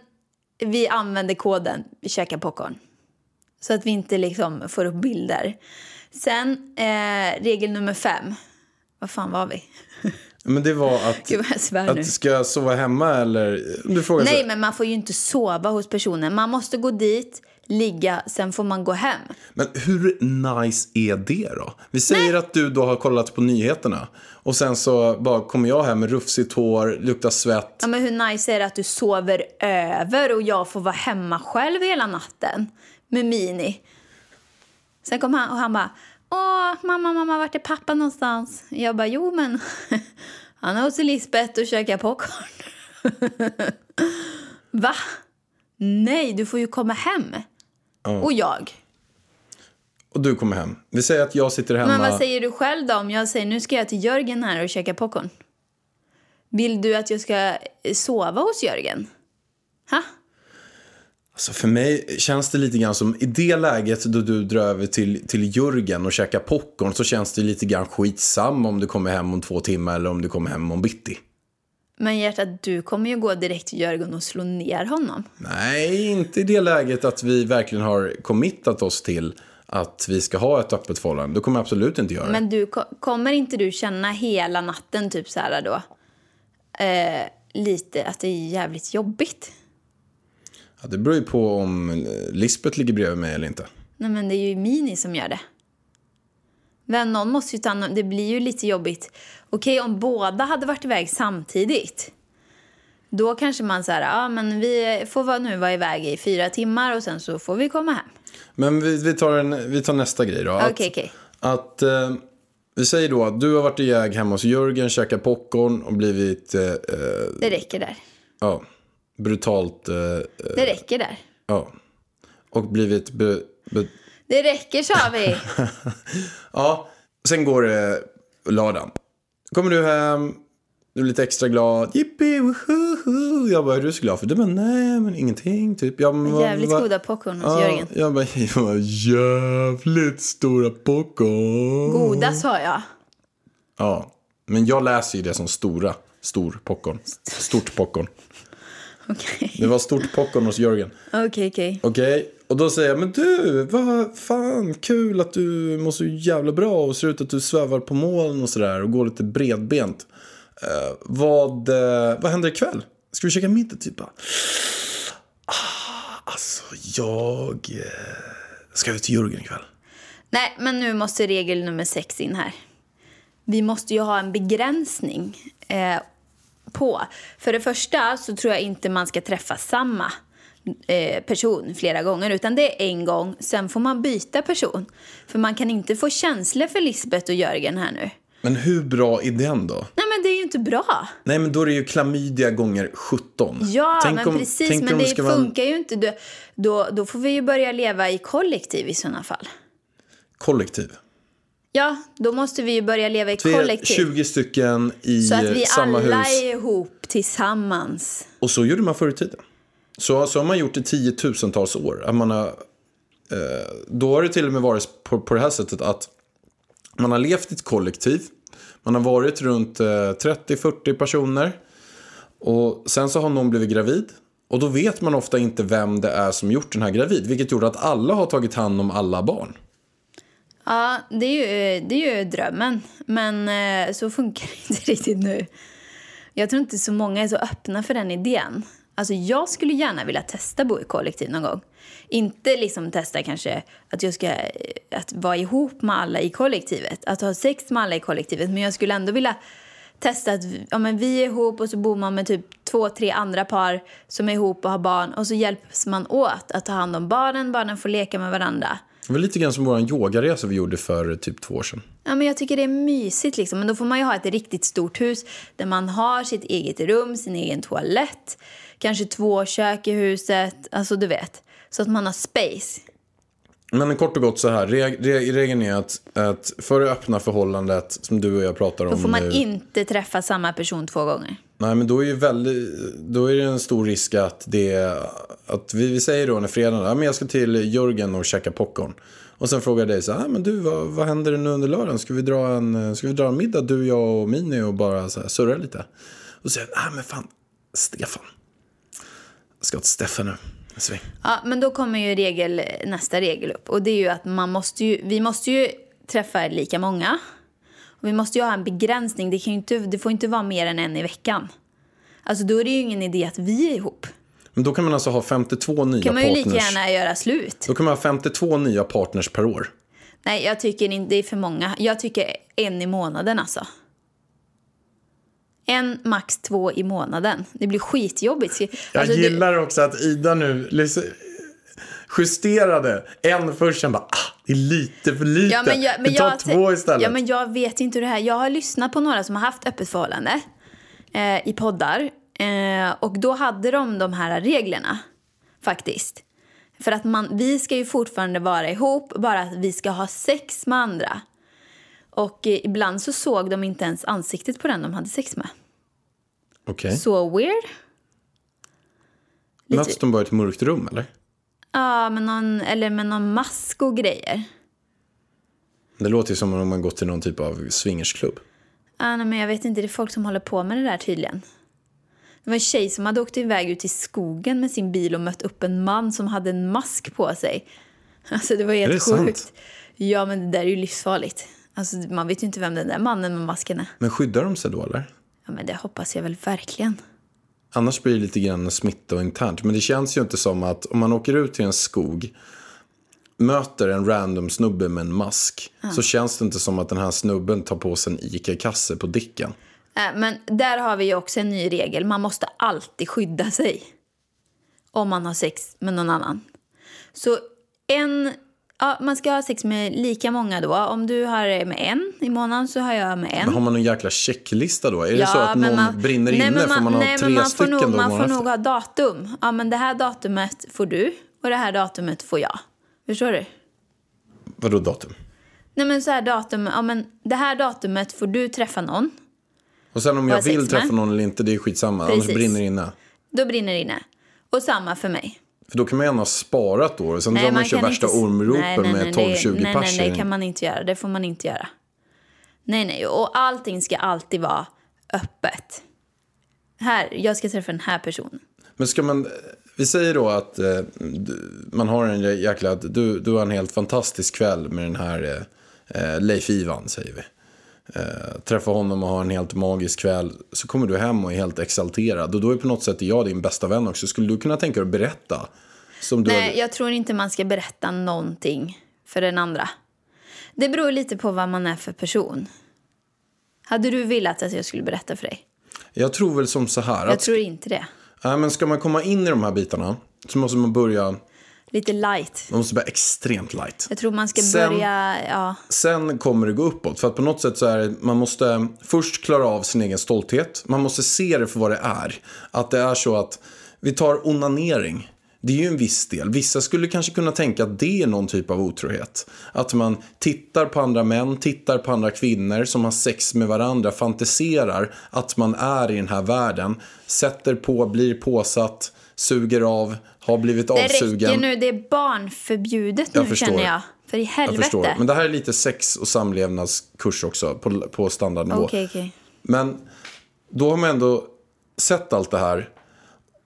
vi använder koden, vi käkar popcorn. Så att vi inte liksom får upp bilder. Sen eh, regel nummer fem. Vad fan var vi? Men det var att, *laughs* Gud att ska jag sova hemma eller? Du frågar Nej, så, men man får ju inte sova hos personen. Man måste gå dit, ligga, sen får man gå hem. men hur nice är det då? Vi säger att du då har kollat på nyheterna och sen så bara kommer jag hem med rufsigt hår, luktar svett. Ja, men hur nice är det att du sover över och jag får vara hemma själv hela natten med Mini? Sen kom han och han bara Åh, mamma, mamma, vart är pappa någonstans? Jag bara, jo men *laughs* han är hos Lisbeth och käkar popcorn. *laughs* Va? Nej, du får ju komma hem. Och jag. Och du kommer hem. Vi säger att jag sitter hemma. Men vad säger du själv då om jag säger nu ska jag till Jörgen här och käka popcorn? Vill du att jag ska sova hos Jörgen? Ha? Alltså för mig känns det lite grann som i det läget då du drar över till, till Jörgen och käkar popcorn så känns det lite grann skitsam om du kommer hem om två timmar eller om du kommer hem om bitti. Men hjärtat, du kommer ju gå direkt till Jörgen och slå ner honom. Nej, inte i det läget att vi verkligen har committat oss till att vi ska ha ett öppet förhållande. Då kommer jag absolut inte göra det. Men du, ko- kommer inte du känna hela natten typ så här då? Eh, lite att det är jävligt jobbigt. Ja, det beror ju på om eh, Lisbeth ligger bredvid mig eller inte. Nej men det är ju Mini som gör det. Men någon måste ju ta hand om- Det blir ju lite jobbigt. Okej, om båda hade varit iväg samtidigt. Då kanske man säger, ja men vi får vara, nu vara iväg i fyra timmar och sen så får vi komma hem. Men vi, vi, tar, en, vi tar nästa grej då. Okej, okej. Att, eh, vi säger då att du har varit iväg hemma hos Jörgen, käkat popcorn och blivit eh, eh, Det räcker där. ja, brutalt... Eh, eh, Det räcker där. ja. Och blivit... Be, be, Det räcker sa vi. *laughs* ja, sen går det lördagen. Kommer du hem, du är lite extra glad. Jippi, woho! Jag bara, är du så glad för? Du bara, nej men ingenting. Typ. Jag, bara, Jävligt "Va- goda popcorn hos Ja, Jörgen. jag bara, *laughs* jag bara, jävligt stora popcorn. Goda sa jag. Ja, men jag läser ju det som stora, stor popcorn. Stort popcorn. *laughs* Okej, Det var stort popcorn hos Jörgen. okej, okej. Okej, och då säger jag, men du, vad fan, kul att du mår så jävla bra och ser ut att du svävar på moln och sådär och går lite bredbent. Eh, vad, eh, vad händer ikväll? Ska vi käka middag typ? Ah, alltså, jag eh, ska ut till Jörgen ikväll. Nej, men nu måste regel nummer sex in här. Vi måste ju ha en begränsning eh, på. För det första så tror jag inte man ska träffa samma eh, person flera gånger utan det är en gång, sen får man byta person. För man kan inte få känslor för Lisbeth och Jörgen här nu. Men hur bra är den då? Nej men det är ju inte bra. Nej, men då är det ju klamydia gånger 17. Ja, Tänk men om- precis. Men det funkar ju inte. Då, då, då får vi ju börja leva i kollektiv i sådana fall. Kollektiv. Ja, då måste vi ju börja leva i kollektiv. 20 stycken i Så att vi samma alla hus. är ihop tillsammans. Och så gjorde man förr i tiden. Så, så har man gjort i tiotusentals år. Att man har, eh, då har det till och med varit på, på det här sättet att man har levt i ett kollektiv. Man har varit runt eh, 30-40 personer. Och sen så har någon blivit gravid. Och då vet man ofta inte vem det är som gjort den här gravid. Vilket gjorde att alla har tagit hand om alla barn. Ja, det är ju, det är ju drömmen. Men eh, så funkar *laughs* det inte riktigt nu. Jag tror inte så många är så öppna för den idén. Alltså jag skulle gärna vilja testa bo i kollektiv någon gång. Inte liksom testa kanske att jag ska eh, att vara ihop med alla i kollektivet. Att ha sex med alla i kollektivet. Men jag skulle ändå vilja testa att ja, men vi är ihop och så bor man med typ två, tre andra par som är ihop och har barn. Och så hjälps man åt att ta hand om barnen. Barnen får leka med varandra. Det var lite grann som vår yogaresa vi gjorde för typ två år sedan. Ja, men jag tycker det är mysigt. Liksom. Men då får man ju ha ett riktigt stort hus där man har sitt eget rum, sin egen toalett, kanske två kök i huset. Alltså, du vet. Så att man har space. Men kort och gott så här, reg, reg, regeln är att, att för det öppna förhållandet som du och jag pratar om Då får man nu, inte träffa samma person två gånger. Nej, men då är, ju väldigt, då är det en stor risk att det att vi, vi säger då när fredagen, ja, men jag ska till Jörgen och käka popcorn. Och sen frågar jag dig så här, ah, men du vad, vad händer nu under lördagen? Ska vi dra en, ska vi dra en middag du, jag och Mini och bara så här, surra lite? Och så säger jag, ah, men fan, Stefan. Ska till Stefan nu. Ja, men då kommer ju regel, nästa regel upp. Och det är ju att man måste ju, vi måste ju träffa lika många. Och vi måste ju ha en begränsning. Det, kan inte, det får inte vara mer än en i veckan. Alltså då är det ju ingen idé att vi är ihop. Men då kan man alltså ha 52 nya kan man ju partners. lika gärna göra slut. Då kan man ha 52 nya partners per år. Nej, jag tycker inte det är för många. Jag tycker en i månaden alltså. En, max två i månaden. Det blir skitjobbigt. Jag Alltså, det- gillar också att Ida nu liksom justerade en först, sen bara ah, det är lite för lite. Ja, men jag, men Vi tar jag, två istället. Ja, men jag vet inte hur det här... Jag har lyssnat på några som har haft öppet förhållande eh, i poddar. Eh, och då hade de de här reglerna, faktiskt. För att man, vi ska ju fortfarande vara ihop, bara att vi ska ha sex med andra. Och eh, ibland så såg de inte ens ansiktet på den de hade sex med. Okej. Så weird. lite- Möts de bara i ett mörkt rum eller? Ja, med någon, eller med någon mask och grejer. Det låter ju som om man gått till någon typ av swingersklubb. Ah, nej, men jag vet inte, det är folk som håller på med det där tydligen. Det var en tjej som hade åkt iväg ut i skogen med sin bil och mött upp en man som hade en mask på sig. *laughs* Alltså det var helt det sant? sjukt. Ja, men det där är ju livsfarligt. Alltså man vet ju inte vem den där mannen med masken är. Men skyddar de sig då eller? Ja, men det hoppas jag väl verkligen. Annars blir det lite grann smitta och internt. Men det känns ju inte som att om man åker ut till en skog möter en random snubbe med en mask så känns det inte som att den här snubben tar på sig en ICA-kasse på dicken. Äh, men där har vi ju också en ny regel. Man måste alltid skydda sig. Om man har sex med någon annan. Så en... Ja, man ska ha sex med lika många då. Om du har med en i månaden så har jag med en. Men har man någon jäkla checklista då? Är det så att någon brinner nej, inne men får man ha nej, tre men man får stycken nog, då Man får nog ha datum. Ja, men det här datumet får du och det här datumet får jag. Förstår du? Vadå datum? Nej men så här datum, ja men det här datumet får du träffa någon. Och sen om jag vill träffa någon eller inte, det är skitsamma. Annars Precis. brinner det inne. Då brinner det inne. Och samma för mig. För då kan man gärna ha sparat då. Sen drar man kör kan värsta inte- ormropen Nej, nej, nej, med det- 12-20 Nej, pers. nej, det kan man inte göra. Det får man inte göra. Nej, nej. Och allting ska alltid vara öppet. Här, jag ska träffa den här personen. Men ska man, vi säger då att eh, man har en jäkla, du, du har en helt fantastisk kväll med den här eh, eh, Leif Ivan säger vi. Eh, träffa honom och ha en helt magisk kväll. Så kommer du hem och är helt exalterad. Och då är på något sätt jag din bästa vän också. Skulle du kunna tänka dig att berätta? Nej, hade- jag tror inte man ska berätta någonting för den andra. Det beror lite på vad man är för person. Hade du velat att jag skulle berätta för dig? jag tror väl som så här. Jag Att, tror inte det. nej, men ska man komma in i de här bitarna så måste man börja, Lite light. man måste börja extremt light. Jag tror man ska Sen- börja... Ja. Sen kommer det gå uppåt. För att på något sätt så är det, man måste först klara av sin egen stolthet. Man måste se det för vad det är. Att det är så att vi tar onanering. Det är ju en viss del. Vissa skulle kanske kunna tänka att det är någon typ av otrohet. Att man tittar på andra män, tittar på andra kvinnor som har sex med varandra, fantiserar att man är i den här världen, sätter på, blir påsatt, suger av, har blivit Det avsugen. räcker nu. Det är barnförbjudet Jag nu förstår. känner jag. För i Jag helvete. förstår. Men det här är lite sex och samlevnadskurs också på, på standardnivå. Okej, okej. Men då har man ändå sett allt det här.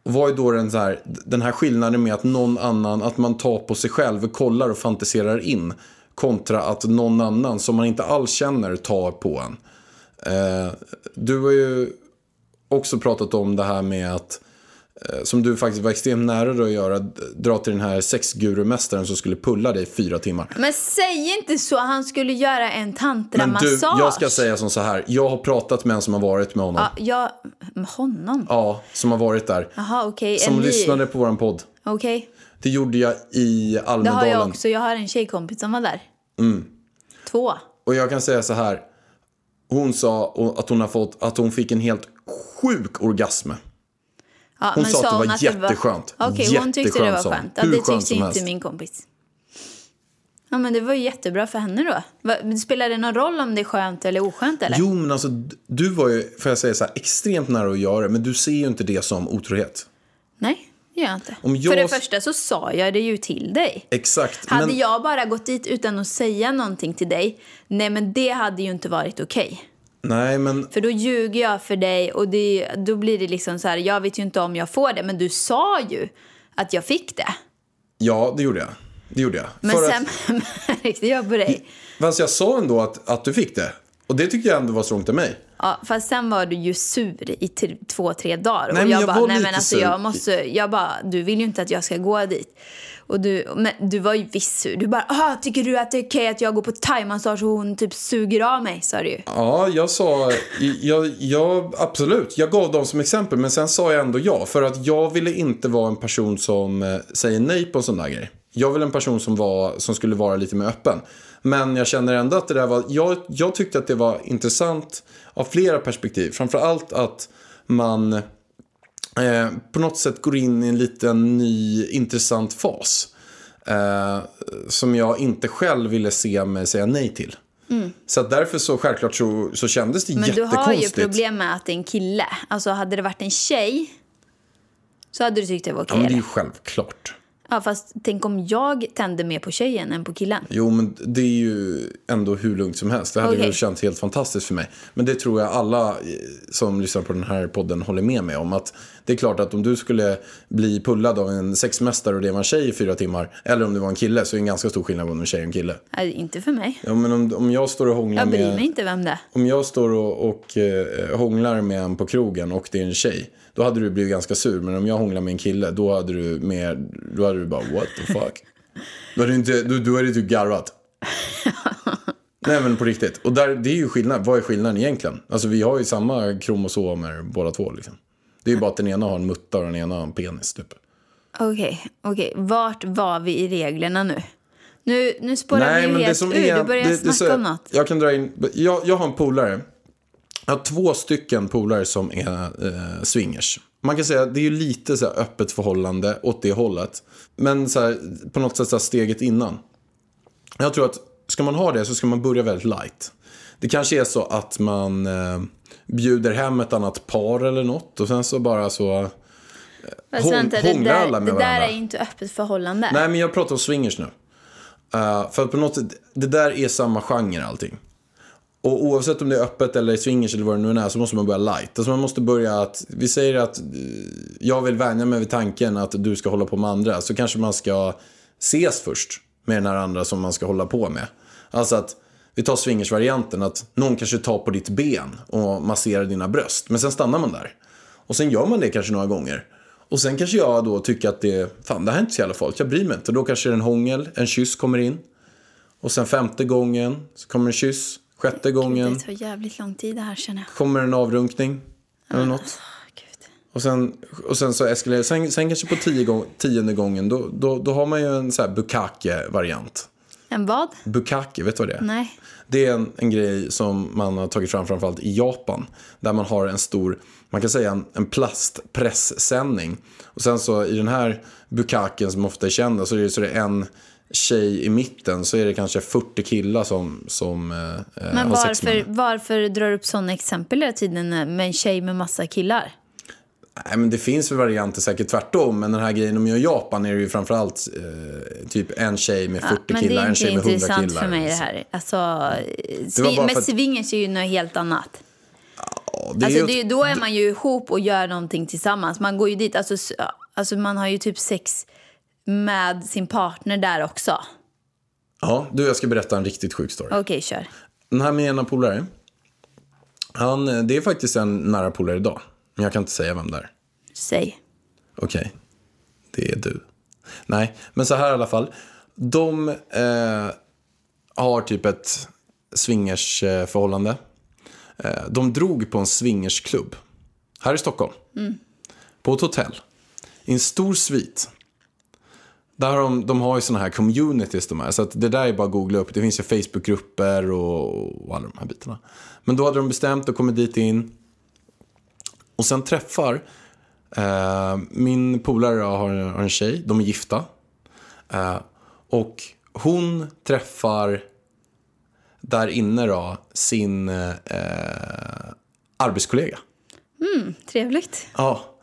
Och Vad är då den, här, den här skillnaden med att någon annan, att man tar på sig själv, kollar och fantiserar in. Kontra att någon annan som man inte alls känner tar på en. Eh, du har ju också pratat om det här med att som du faktiskt var extremt nära dig att göra, dra till den här sexgurumästaren som skulle pulla dig i fyra timmar. Men säg inte så. Han skulle göra en Men du, tantramassage. jag ska säga som så här. Jag har pratat med en som har varit med honom. Ja, jag... Med honom? Ja, som har varit där. Jaha, okej. Som ny- lyssnade på våran podd. Okej. Det gjorde jag i Det har Almedalen. jag också. Jag har en tjejkompis som var där. Mm. Två. Och jag kan säga så här. Hon sa att hon, har fått, att hon fick en helt sjuk orgasm. Ja, Hon men sa att det var att jätteskönt. Okej, hon tyckte det var skönt. Ja, det tyckte inte helst. min kompis. Ja, men det var ju jättebra för henne då. Spelar det någon roll om det är skönt eller oskönt eller? Jo, men alltså du var ju, får jag säga så här, extremt nära att göra det. Men du ser ju inte det som otrohet. Nej, det gör jag inte. Om jag- För det första så sa jag det ju till dig. Exakt. Hade men, jag bara gått dit utan att säga någonting till dig, nej men det hade ju inte varit okej. Nej, men För då ljuger jag för dig och det, då blir det liksom så här, jag vet ju inte om jag får det, men du sa ju att jag fick det. Ja, det gjorde jag. Det gjorde jag. Men För sen *laughs* märkte jag på dig. Att, fast jag sa ändå att, att du fick det. Och det tyckte jag ändå var strångt av mig. Ja, fast sen var du ju sur i två, tre dagar. Nej, och jag, jag bara, var nej men alltså sur. jag måste, jag bara, du vill ju inte att jag ska gå dit. Och du, men du var ju visst sur. Du bara, ah, tycker du att det är okej att jag går på thaimassage och hon typ suger av mig, sa du ju. Ja, jag sa, jag, jag, absolut, jag gav dem som exempel, men sen sa jag ändå ja. För att jag ville inte vara en person som eh, säger nej på en sån där grej. Jag ville en person som, var, som skulle vara lite mer öppen. Men jag känner ändå att det där var, jag, jag tyckte att det var intressant av flera perspektiv. Framförallt att man eh, på något sätt går in i en liten ny intressant fas. Eh, som jag inte själv ville se mig säga nej till. Så att därför så självklart så, så kändes det Mm. Men du jättekonstigt. har ju problem med att det är en kille. Alltså hade det varit en tjej så hade du tyckt det var okej. Ja, men det är ju självklart. Ja, fast tänk om jag tände mer på tjejen än på killen. Jo, men det är ju ändå hur lugnt som helst. Det hade Okej. ju känts helt fantastiskt för mig. Men det tror jag alla eh, som lyssnar på den här podden håller med mig om. Att det är klart att om du skulle bli pullad av en sexmästare och det var en tjej i fyra timmar. Eller om det var en kille så är det en ganska stor skillnad om en tjej och en kille. Nej, inte för mig. Ja, men om, om jag står och hånglar Jag bryr med... mig inte vem det är. Om jag står och, och eh, hånglar med en på krogen och det är en tjej. Då hade du blivit ganska sur. Men om jag hånglar med en kille. Då hade du, mer, då hade du bara what the fuck. *laughs* då hade du, inte, då, då hade du typ garvat. *laughs* Nej men på riktigt. Och där, det är ju skillnad. Vad är skillnaden egentligen? Alltså vi har ju samma kromosomer båda två liksom. Det är ju bara att den ena har en mutta och den ena har en penis typ. Okej, okej. Vart var vi i reglerna nu? Nu, nu spårar vi ju helt ur. är- du börjar det- det snacka så- om något. Jag kan dra in, jag, jag har en polare. Jag har två stycken polare som är eh, swingers. Man kan säga att det är lite så öppet förhållande åt det hållet. Men så här, på något sätt så steget innan. Jag tror att ska man ha det så ska man börja väldigt light. Det kanske är så att man eh, bjuder hem ett annat par eller något och sen så bara så... Fast Hång- vänta, det där, alla med det där varandra? är inte öppet förhållande. Nej, men jag pratar om swingers nu. Uh, för på något sätt, det där är samma genre allting. Och oavsett om det är öppet eller swingers eller vad det nu är så måste man börja light. Alltså man måste börja att, vi säger att eh, jag vill vänja mig vid tanken att du ska hålla på med andra. Så kanske man ska ses först med den här andra som man ska hålla på med. Alltså att, vi tar swingersvarianten, att någon kanske tar på ditt ben och masserar dina bröst. Men sen stannar man där. Och sen gör man det kanske några gånger. Och sen kanske jag då tycker att det, fan det här är inte så jävla farligt, jag bryr mig inte. Och då kanske en hångel, en kyss kommer in. Och sen femte gången så kommer en kyss. Sjätte gången Det tar jävligt lång tid det här känner jag. kommer en avrunkning. Eller något. Gud. Och sen, och sen så eskalerar sen, sen kanske på tio gång, tionde gången då, då, då har man ju en så här bukake-variant. En vad? Bukake, vet du vad det är? Nej. Det är en, en grej som man har tagit fram framförallt i Japan. Där man har en stor, man kan säga en, en plastpressändning. Och sen så i den här bukaken som ofta är kända så är det, så är det en tjej i mitten så är det kanske 40 killar som, som eh, eh, Men varför, varför drar du upp sådana exempel hela tiden med en tjej med massa killar? Nej, men det finns väl varianter säkert tvärtom. Men den här grejen gör i Japan är det ju framförallt eh, typ en tjej med 40 men killar, det är en inte tjej med 100 intressant killar. för mig det här. Alltså, bara men att- swingers är ju något helt annat. Ja, det är Alltså, ju det, då är man ju ihop och gör någonting tillsammans. Man går ju dit, alltså, alltså man har ju typ sex med sin partner där också. Ja, du jag ska berätta en riktigt sjuk story. Okej, kör. Den här med ena polare. Han, eh, det är faktiskt en nära polare idag. Men jag kan inte säga vem det är. Säg. Okej, det är du. Nej, men så här i alla fall. De eh, har typ ett swingersförhållande. Eh, de drog på en swingersklubb här i Stockholm. På ett hotell. I en stor svit. Där har de, de har ju såna här communities de här. Så att det där är bara att googla upp. Det finns ju Facebookgrupper och, och alla de här bitarna. Men då hade de bestämt och kommit dit in. Och sen träffar eh, min polare har, har en tjej. De är gifta. Eh, och hon träffar där inne då sin eh, arbetskollega. Trevligt. Ja.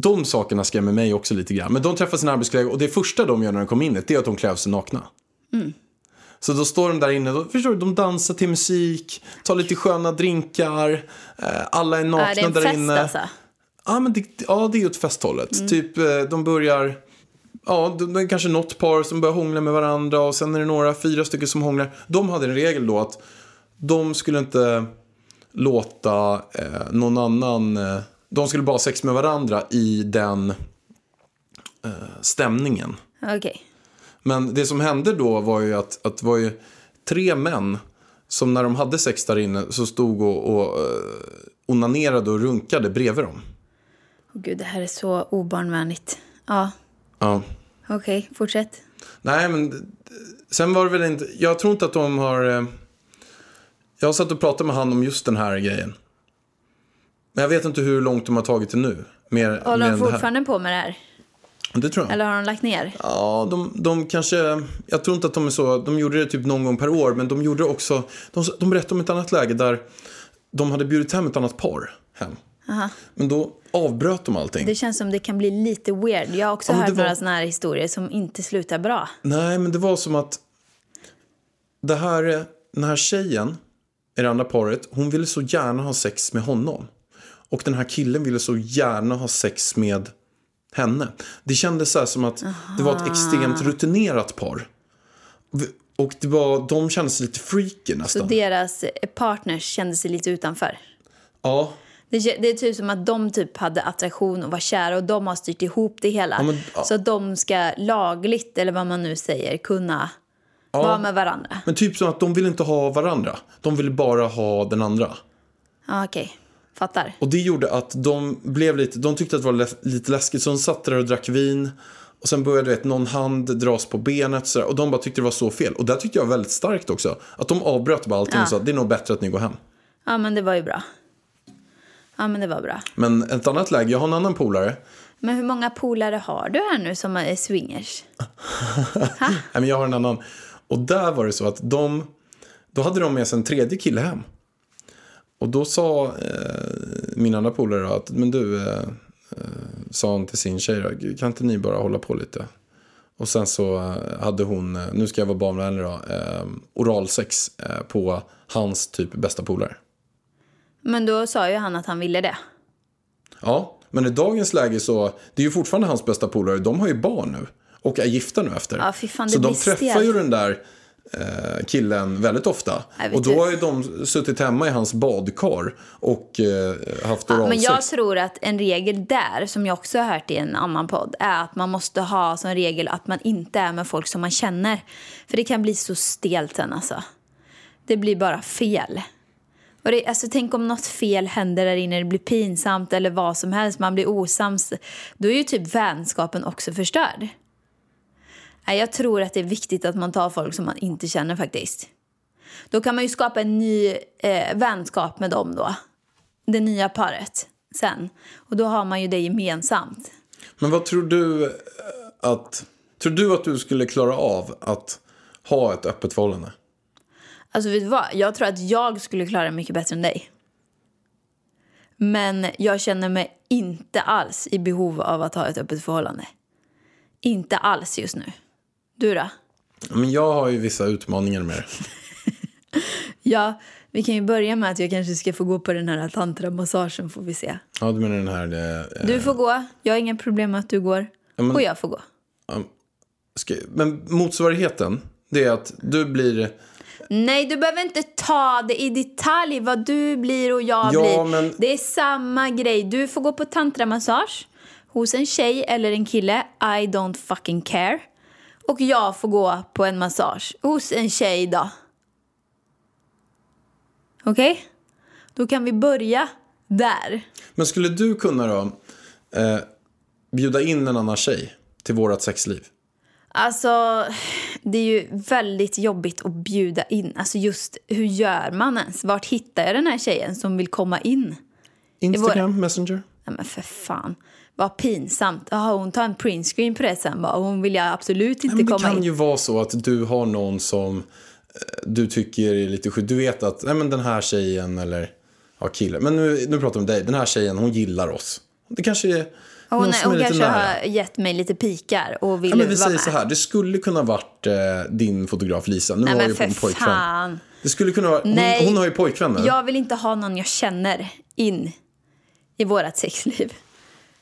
De sakerna skrämmer mig också lite grann. Men de träffar sin arbetskollega och det första de gör när de kommer in det är att de klär av sig nakna. Så då står de där inne, då, förstår du, de dansar till musik, tar lite sköna drinkar, eh, alla är nakna är det en där fest inne. alltså? Ja, men det, ja, det är åt festhållet. Mm. Typ, eh, de börjar... Ja, det det är kanske något par som börjar hångla med varandra och sen är det några, fyra stycken som hånglar. De hade en regel då att de skulle inte låta eh, någon annan... Eh, de skulle bara ha sex med varandra i den eh, stämningen. Okej. Men det som hände då var ju att, att det var ju tre män som när de hade sex där inne så stod och, och eh, onanerade och runkade bredvid dem. Åh, Gud, det här är så obarnvänligt. Ja, Ja. okej, fortsätt. Nej, men sen var det väl inte... Jag tror inte att de har... eh, Jag har satt och pratat med han om just den här grejen. Men jag vet inte hur långt de har tagit det nu. Mer, mer Håller de det här. fortfarande på med det här? Det tror jag. Eller har de lagt ner? Ja, de, de kanske... Jag tror inte att de är så... De gjorde det typ någon gång per år, men de gjorde det också... De, de berättade om ett annat läge där de hade bjudit hem ett annat par hem. Men då avbröt de allting. Det känns som det kan bli lite weird. Jag har också Ja, hört var- några såna här historier som inte slutar bra. Nej, men det var som att det här, den här tjejen i det andra paret, hon ville så gärna ha sex med honom. Och den här killen ville så gärna ha sex med henne. Det kändes så här som att det var ett extremt rutinerat par. Och det var, de kände sig lite freaky Så nästan. deras eh, partners kände sig lite utanför. Ja, Det, det är typ som att de typ hade attraktion och var kära och de har styrt ihop det hela. Ja, men- ja. Så att de ska lagligt, eller vad man nu säger, kunna vara med varandra. men typ som att de ville inte ha varandra. De ville bara ha den andra. Ja, okej. Fattar. Och det gjorde att de blev lite, de tyckte att det var lä- lite läskigt så de satt där och drack vin. Och sen började vet, någon hand dras på benet så där, och de bara tyckte det var så fel. Och det tyckte jag var väldigt starkt också. Att de avbröt bara allting Ja. och sa det är nog bättre att ni går hem. Ja, men det var ju bra. Ja, men det var bra. Men ett annat läge, jag har en annan polare. Men hur många polare har du här nu som är swingers? *laughs* Nej, men jag har en annan. Och där var det så att de, då hade de med sig en tredje kille hem. Och då sa eh, min andra polare att, men du, eh, eh, sa han till sin tjej då, kan inte ni bara hålla på lite? Och sen så eh, hade hon, eh, nu ska jag vara barnvänlig då, eh, oralsex eh, på hans typ bästa polare. Men då sa ju han att han ville det. Ja, men i dagens läge så, det är ju fortfarande hans bästa polare, de har ju barn nu. Och är gifta nu efter. Ja, fy fan, det så de träffar stelt. ju den där killen väldigt ofta. Och då inte. har ju de suttit hemma i hans badkar och eh, haft Ja, oralsex. men jag tror att en regel där, som jag också har hört i en annan podd, är att man måste ha som regel att man inte är med folk som man känner. För det kan bli så stelt sen alltså. Det blir bara fel. Och det, alltså, tänk om något fel händer där inne, det blir pinsamt eller vad som helst, man blir osams. Då är ju typ vänskapen också förstörd. Jag tror att det är viktigt att man tar folk som man inte känner faktiskt. Då kan man ju skapa en ny eh, vänskap med dem då. Det nya paret sen. Och då har man ju det gemensamt. Men vad tror du eh, att... Tror du att du skulle klara av att ha ett öppet förhållande? Alltså vet du vad? Jag tror att jag skulle klara det mycket bättre än dig. Men jag känner mig inte alls i behov av att ha ett öppet förhållande. Inte alls just nu. Du då? Men jag har ju vissa utmaningar med det. *laughs* Ja, vi kan ju börja med att jag kanske ska få gå på den här tantramassagen får vi se. Ja, du menar den här... Eh, Du får gå, jag har inga problem med att du går. men- Och jag får gå. ska, men motsvarigheten, det är att du blir... Nej, du behöver inte ta det i detalj vad du blir och jag Ja, blir. men- Det är samma grej. Du får gå på tantramassage hos en tjej eller en kille. I don't fucking care. Och jag får gå på en massage hos en tjej då. Okej? Då kan vi börja där. Men skulle du kunna då eh, bjuda in en annan tjej till vårat sexliv? Alltså, det är ju väldigt jobbigt att bjuda in. Alltså just, hur gör man ens? Vart hittar jag den här tjejen som vill komma in? Instagram, Messenger? Nej men för fan. Vad pinsamt. Jaha, hon tar en printscreen på det sen bara. Hon vill jag absolut inte men det komma kan in. ju vara så att du har någon som eh, du tycker är lite sjuk. Du vet att nej, men den här tjejen eller ja, killen. Men nu, nu pratar vi om dig. Den här tjejen, hon gillar oss. Det kanske är Hon, någon som hon är lite kanske nära. har gett mig lite pikar och vill Ja, men vi vara säger med. så här, det skulle kunna varit eh, din fotograf Lisa. Nu Nej på en för pojkvän. fan. Det skulle kunna vara, hon, Nej. hon har ju pojkvän nu. Jag vill inte ha någon jag känner in i vårat sexliv.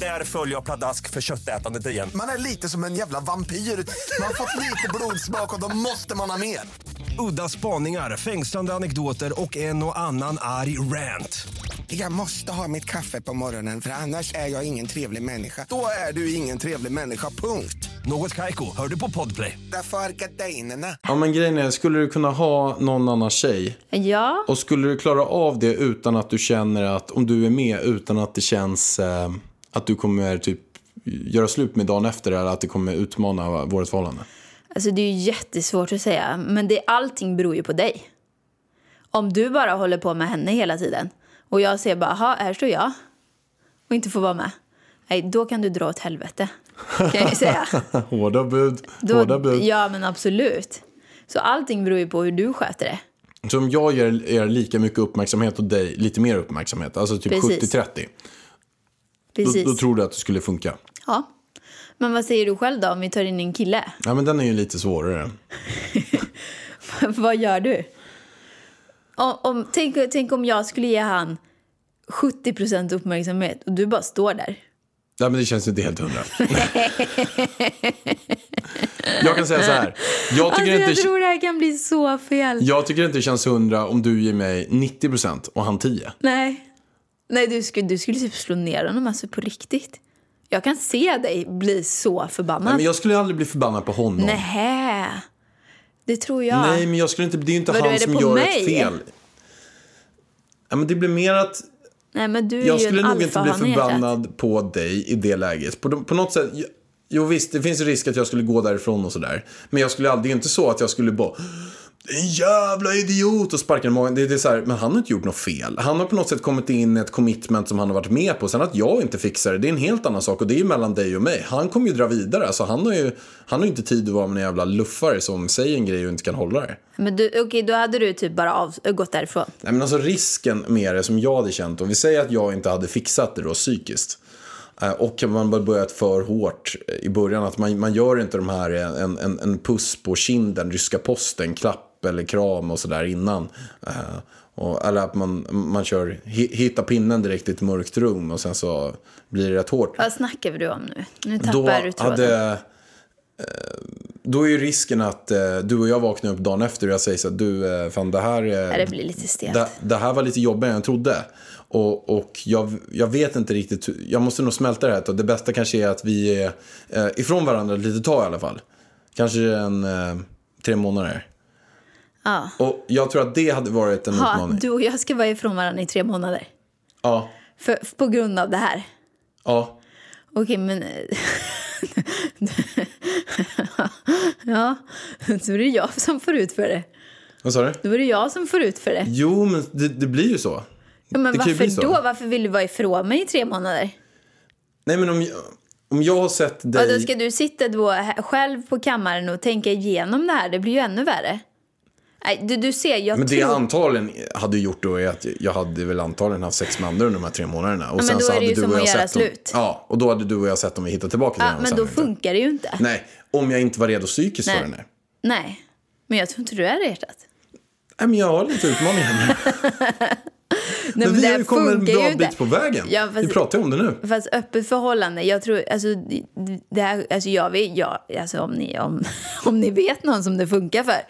Där följer jag pladask för köttätandet igen. Man är lite som en jävla vampyr. Man har fått lite blodsmak och då måste man ha mer. Udda spaningar, fängslande anekdoter och en och annan arg rant. Jag måste ha mitt kaffe på morgonen för annars är jag ingen trevlig människa. Då är du ingen trevlig människa, punkt. Något Kaiko, hör du på Podplay. Därför är gardinerna. Ja, men grejen är, skulle du kunna ha någon annan tjej? Ja, Och skulle du klara av det utan att du känner att, om du är med, utan att det känns eh, att du kommer typ göra slut med dagen efter eller att det kommer utmana vårt förhållande? alltså det är ju jättesvårt att säga. Men det, allting beror ju på dig. Om du bara håller på med henne hela tiden och jag ser bara, aha, här står jag och inte får vara med. Nej, då kan du dra åt helvete. Kan jag ju säga. *laughs* Hårda bud, Då, hårda bud. Ja, men absolut. Så allting beror ju på hur du sköter det. Så om jag ger er lika mycket uppmärksamhet och dig lite mer uppmärksamhet, alltså typ Precis. 70-30, då, Precis. då tror du att det skulle funka? Ja. Men vad säger du själv då om vi tar in en kille? Ja, men den är ju lite svårare. *laughs* vad gör du? Om, om, tänk, tänk om jag skulle ge han 70% uppmärksamhet och du bara står där. Ja, men det känns inte helt hundra. *laughs* jag kan säga så här. Jag Alltså, tycker, jag inte, tror det här kan bli så fel. jag tycker inte det känns hundra om du ger mig 90% och han 10. Nej. Nej, du skulle, du skulle typ slå ner honom alltså på riktigt. Jag kan se dig bli så förbannad. Nej, men jag skulle aldrig bli förbannad på honom. Nähä. Det tror jag. Nej, men jag skulle inte, det är inte Vadå, han som gör mig? ett fel. Ja, men det blir mer att Nej, men du är jag skulle nog inte bli förbannad på dig i det läget. På, på något sätt, jo- visst, det finns en risk att jag skulle gå därifrån och sådär. Men jag skulle aldrig, det är inte så att jag skulle bara en jävla idiot och sparka den i magen. Det, det är så här, men han har inte gjort något fel. Han har på något sätt kommit in i ett commitment som han har varit med på. Sen att jag inte fixar det, det är en helt annan sak. Och det är ju mellan dig och mig. Han kommer ju dra vidare. Alltså, han har ju han har inte tid att vara med en jävla luffare som säger en grej och inte kan hålla det. Men du, okej, då hade du typ bara av, gått därifrån. Nej, men alltså risken med det som jag hade känt, om vi säger att jag inte hade fixat det då psykiskt. eh, Och man bara börjat för hårt i början. Att man, man gör inte de här eh, en, en, en puss på kinden, ryska posten, klapp eller kram och sådär innan. Eh, Och, eller att man, man kör hi- hitta pinnen direkt i ett mörkt rum och sen så blir det rätt hårt. Vad snackar du om nu? Nu Då tappar du tråden. hade... eh, Då är ju risken att eh, du och jag vaknar upp dagen efter och jag säger så att du, eh, fan det här... eh, det blir lite stelt. det, det här var lite jobbigare än jag trodde. Och, och jag, jag vet inte riktigt, jag måste nog smälta det här. Och det bästa kanske är att vi är eh, ifrån varandra ett litet tag i alla fall. Kanske en tre månader. Ja. Och jag tror att det hade varit en Ha, utmaning. du och jag ska vara ifrån varandra i tre månader. Ja, För, på grund av det här. ja. Okej, men... eh, *laughs* ja, så är det jag som får ut för det. Vad sa du? Då är det jag som får ut för det. Jo, men det, det blir ju så. Ja, men Det varför så. då? Varför vill du vara ifrån mig i tre månader? Nej, men om jag, om jag har sett dig... Och då ska du sitta då själv på kammaren och tänka igenom det här? Det blir ju ännu värre. Nej, du, du ser, jag Men det tror... jag antagligen hade gjort då är att jag hade väl antagligen haft sex med andra under de här tre månaderna. Och men sen så hade du och jag sett om- slut. Ja, och då hade du och jag sett om vi hittar tillbaka till Ja, varandra men då funkar det ju inte. Nej, om jag inte var redo psykiskt för det. Nej. Nej. Nej. Men jag tror inte du är det hjärtat. Nej, men jag har lite utmaningar. *laughs* *laughs* Nej, Men vi det har ju kommit en bra bit på vägen. Ja, fast- Vi pratar ju om det nu. Fast öppet förhållande, jag tror, alltså, det- här, alltså jag vet, jag, alltså om ni, om, *laughs* om ni vet någon som det funkar för,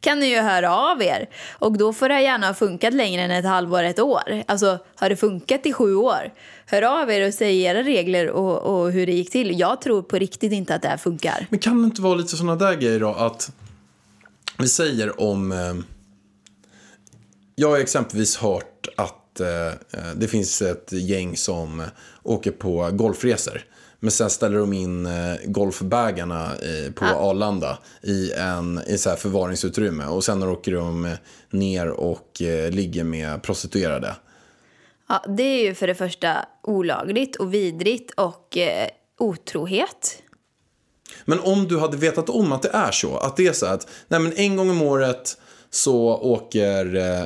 kan ni ju höra av er. Och då får det gärna ha funkat längre än ett halvår, ett år. Alltså, har det funkat i sju år, hör av er och säg era regler och, och hur det gick till. Jag tror på riktigt inte att det här funkar. Men kan det inte vara lite sådana där grejer då att vi säger om... Eh, jag har exempelvis hört att eh, det finns ett gäng som åker på golfresor. Men sen ställer de in eh, golfbägarna eh, på Arlanda i en i så här förvaringsutrymme. Och sen åker de eh, ner och eh, ligger med prostituerade. Ja, det är ju för det första olagligt och vidrigt och eh, otrohet. Men om du hade vetat om att det är så, att det är så att nej men en gång om året så åker, eh,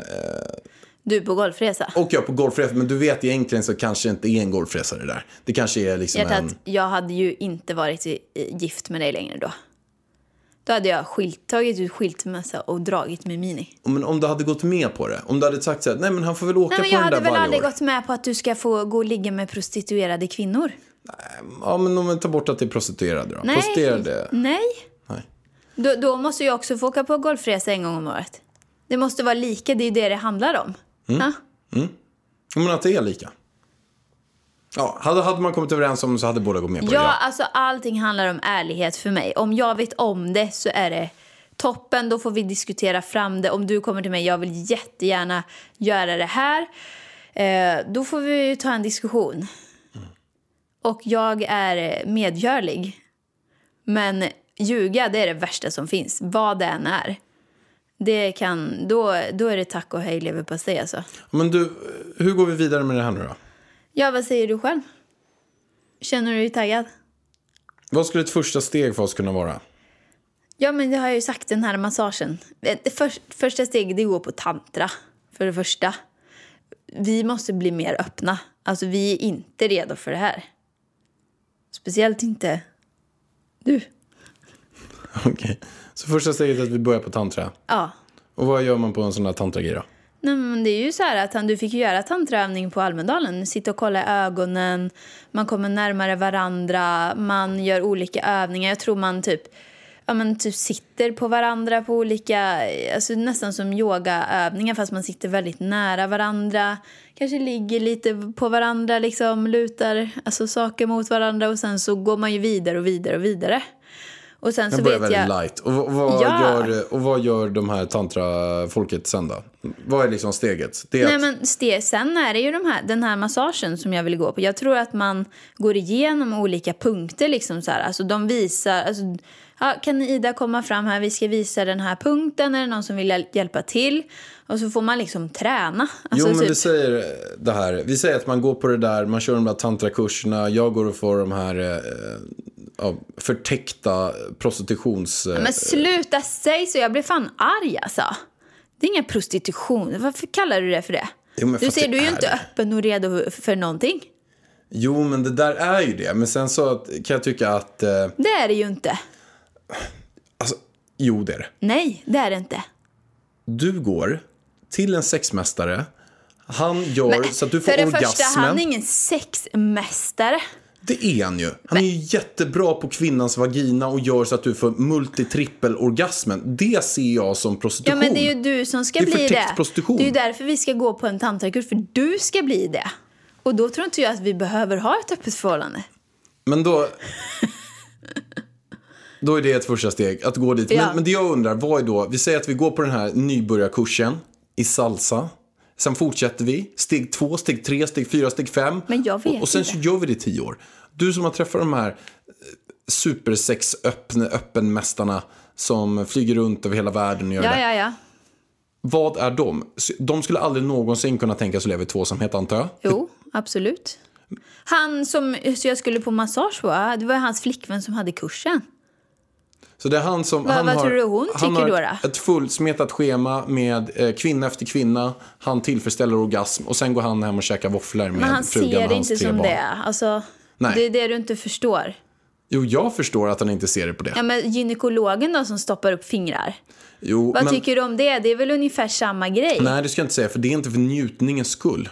Du på golfresa. åker jag på golfresa, men du vet egentligen så kanske inte är en golfresa det där. Det kanske är liksom Hjärtat, en... jag hade ju inte varit gift med dig längre då. Då hade jag skilt, tagit ut skilsmässa och dragit med Mini. Men om du hade gått med på det, om du hade sagt så här, nej men han får väl åka Nej, men på jag den hade där väl varje aldrig år. gått med på att du ska få gå och ligga med prostituerade kvinnor? Ja, men om man tar bort att det är prostituerade då? Nej. Prostituerade? Nej. Då, då måste jag också få åka på golfresa en gång om året. Det måste vara lika, det är ju det det handlar om. Mm. Ja? Ja, Men att det är lika. Ja, hade, hade man kommit överens om så hade båda gått med på det. Ja, Ja. alltså allting handlar om ärlighet för mig. Om jag vet om det så är det toppen, då får vi diskutera fram det. Om du kommer till mig, jag vill jättegärna göra det här. Eh, då får vi ju ta en diskussion. Och jag är medgörlig. Men ljuga, det är det värsta som finns. Vad det än är. Det kan, då, då är det tack och hej leverpastej alltså. Men du, hur går vi vidare med det här nu då? Ja, vad säger du själv? Känner du dig taggad? Vad skulle ett första steg för oss kunna vara? Ja, men det har jag ju sagt, den här massagen. För, första steget det är att gå på tantra, för det första. Vi måste bli mer öppna. Alltså, vi är inte redo för det här. Speciellt inte du. *laughs* Okej. Så första steget är att vi börjar på tantra. Ja. Och vad gör man på en sån här tantragrej då? Nej, men det är ju så här att han, du fick ju göra tantraövning på Almedalen. Sitta och kolla i ögonen, man kommer närmare varandra, man gör olika övningar. Jag tror man typ, ja, men typ sitter på varandra på olika, alltså nästan som yogaövningar fast man sitter väldigt nära varandra. Kanske ligger lite på varandra, liksom lutar alltså saker mot varandra och sen så går man ju vidare och vidare och vidare. Och sen så vet väldigt jag... light. Och, vad- vad Ja. gör, och vad gör de här tantrafolket sen då? Vad är liksom steget? Det är Nej, att, men ste- sen är det ju de här, den här massagen som jag vill gå på. Jag tror att man går igenom olika punkter. Liksom så här. Alltså, de visar... Alltså, ja, kan Ida komma fram här? Vi ska visa den här punkten. Är det någon som vill hjäl- hjälpa till? Och så får man liksom träna. Alltså, jo, men typ, vi säger det här. Vi säger att man går på det där, man kör de där tantrakurserna. Jag går och får de här eh, ja, förtäckta prostitutions... eh, Men sluta säg så, jag blir fan arg alltså. Det är ingen prostitution. Varför kallar du det för det? Jo, du ser, du är ju inte öppen och redo för någonting. Jo, men det där är ju det. Men sen så kan jag tycka att... Eh, Det är det ju inte. alltså, jo, det är det. Nej, det är det inte. Du går till en sexmästare. Han gör Men så att du får för det orgasmen. första, han är ingen sexmästare. Det är han ju. Han är ju jättebra på kvinnans vagina och gör så att du får multitrippelorgasmen. Det ser jag som Ja, prostitution. men det är ju du som ska Det bli det. prostitution. Det är ju därför vi ska gå på en tantrakurs, för du ska bli det. Och då tror inte jag att vi behöver ha ett öppet förhållande. Men då... Då är det ett första steg, att gå dit. Ja. Men, men det jag undrar, vad är då... Vi säger att vi går på den här nybörjarkursen i salsa. Sen fortsätter vi. Steg två, steg tre, steg fyra, steg fem. Men jag vet och, och sen inte. så gör vi det i tio år. Du som har träffat de här supersex-öppenmästarna som flyger runt över hela världen och gör Ja, det. ja, ja. Vad är de? De skulle aldrig någonsin kunna tänka sig att leva i tvåsamhet, antar jag? Jo, absolut. Han som så jag skulle på massage på, det var hans flickvän som hade kursen. Så det är han som... Vad- han vad har, tror du hon tycker har då, ett- då? Ett fullsmetat schema med eh, kvinna efter kvinna. Han tillfredsställer orgasm och sen går han hem och käkar våfflor med Men han frugan ser och det hans inte tre som barn. det. Alltså, Nej. det är det du inte förstår. Jo, jag förstår att han inte ser det på det. Ja, men gynekologen då som stoppar upp fingrar. jo, Vad men, tycker du om det? Det är väl ungefär samma grej? Nej, det ska jag inte säga, för det är inte för njutningens skull.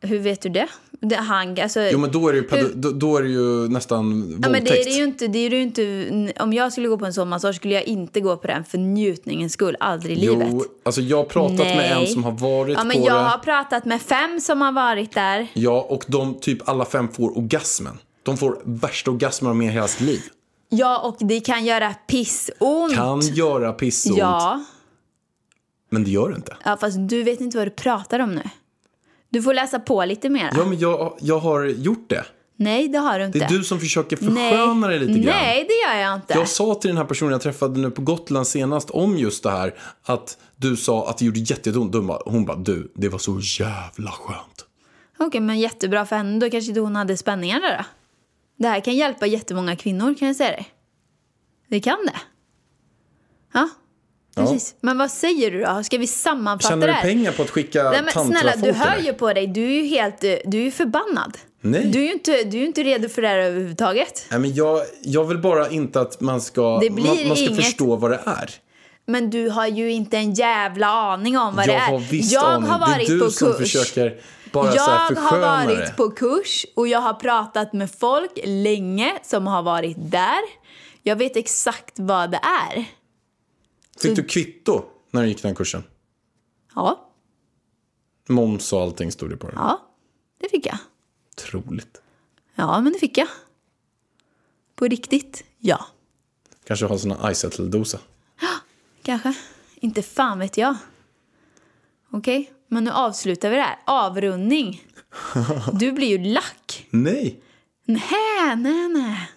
Hur vet du det? Det han, alltså, Jo, men då är det ju, Hur- då, då är det ju nästan våldtäkt. Ja, men det är det ju inte, det är det inte. Om jag skulle gå på en sån massage skulle jag inte gå på den för njutningens skull. Aldrig i livet. Jo, alltså jag har pratat med en Nej. som har varit Ja, men på jag det. har pratat med fem som har varit där. Ja, och de typ alla fem får orgasmen. De får värsta orgasmer med hela sitt liv. Ja, och det kan göra pissont. Kan göra pissont, Ja. men det gör det inte. ja, fast du vet inte vad du pratar om nu. Du får läsa på lite mer. Ja, men jag, jag har gjort det. Nej, det har du inte. Det är du som försöker försköna det lite grann. Nej, det gör jag inte. Jag sa till den här personen jag träffade nu på Gotland senast om just det här att du sa att det gjorde jätteont. Hon bara, du, det var så jävla skönt. Okej, men jättebra för henne. Då kanske inte hon hade spänningar där då. Det här kan hjälpa jättemånga kvinnor, kan jag säga dig. Det kan det. Ja, precis. precis. Men vad säger du då? Ska vi sammanfatta Tjänar det du här? pengar på att skicka Nej, men snälla, du hör ju på dig. Du är ju helt... eh, Du är ju förbannad. Nej. Du är ju inte, du är inte redo för det här överhuvudtaget. Nej, men jag, jag vill bara inte att man ska, Det blir man, man ska inget- förstå vad det är. Men du har ju inte en jävla aning om vad jag det är. har visst jag aning. har varit det är du på som kurs. försöker bara jag så här har det. varit på kurs och jag har pratat med folk länge som har varit där. Jag vet exakt vad det är. Fick du kvitto när du gick den kursen? Ja, Moms och allting stod det på den. ja, det fick jag. Otroligt. Ja, men det fick jag. På riktigt, ja. Kanske ha såna Izettle-dosa. Kanske. Inte fan vet jag. Okej, men nu avslutar vi det här. Avrundning. *laughs* Du blir ju lack. Nej. Nej, nej, nej.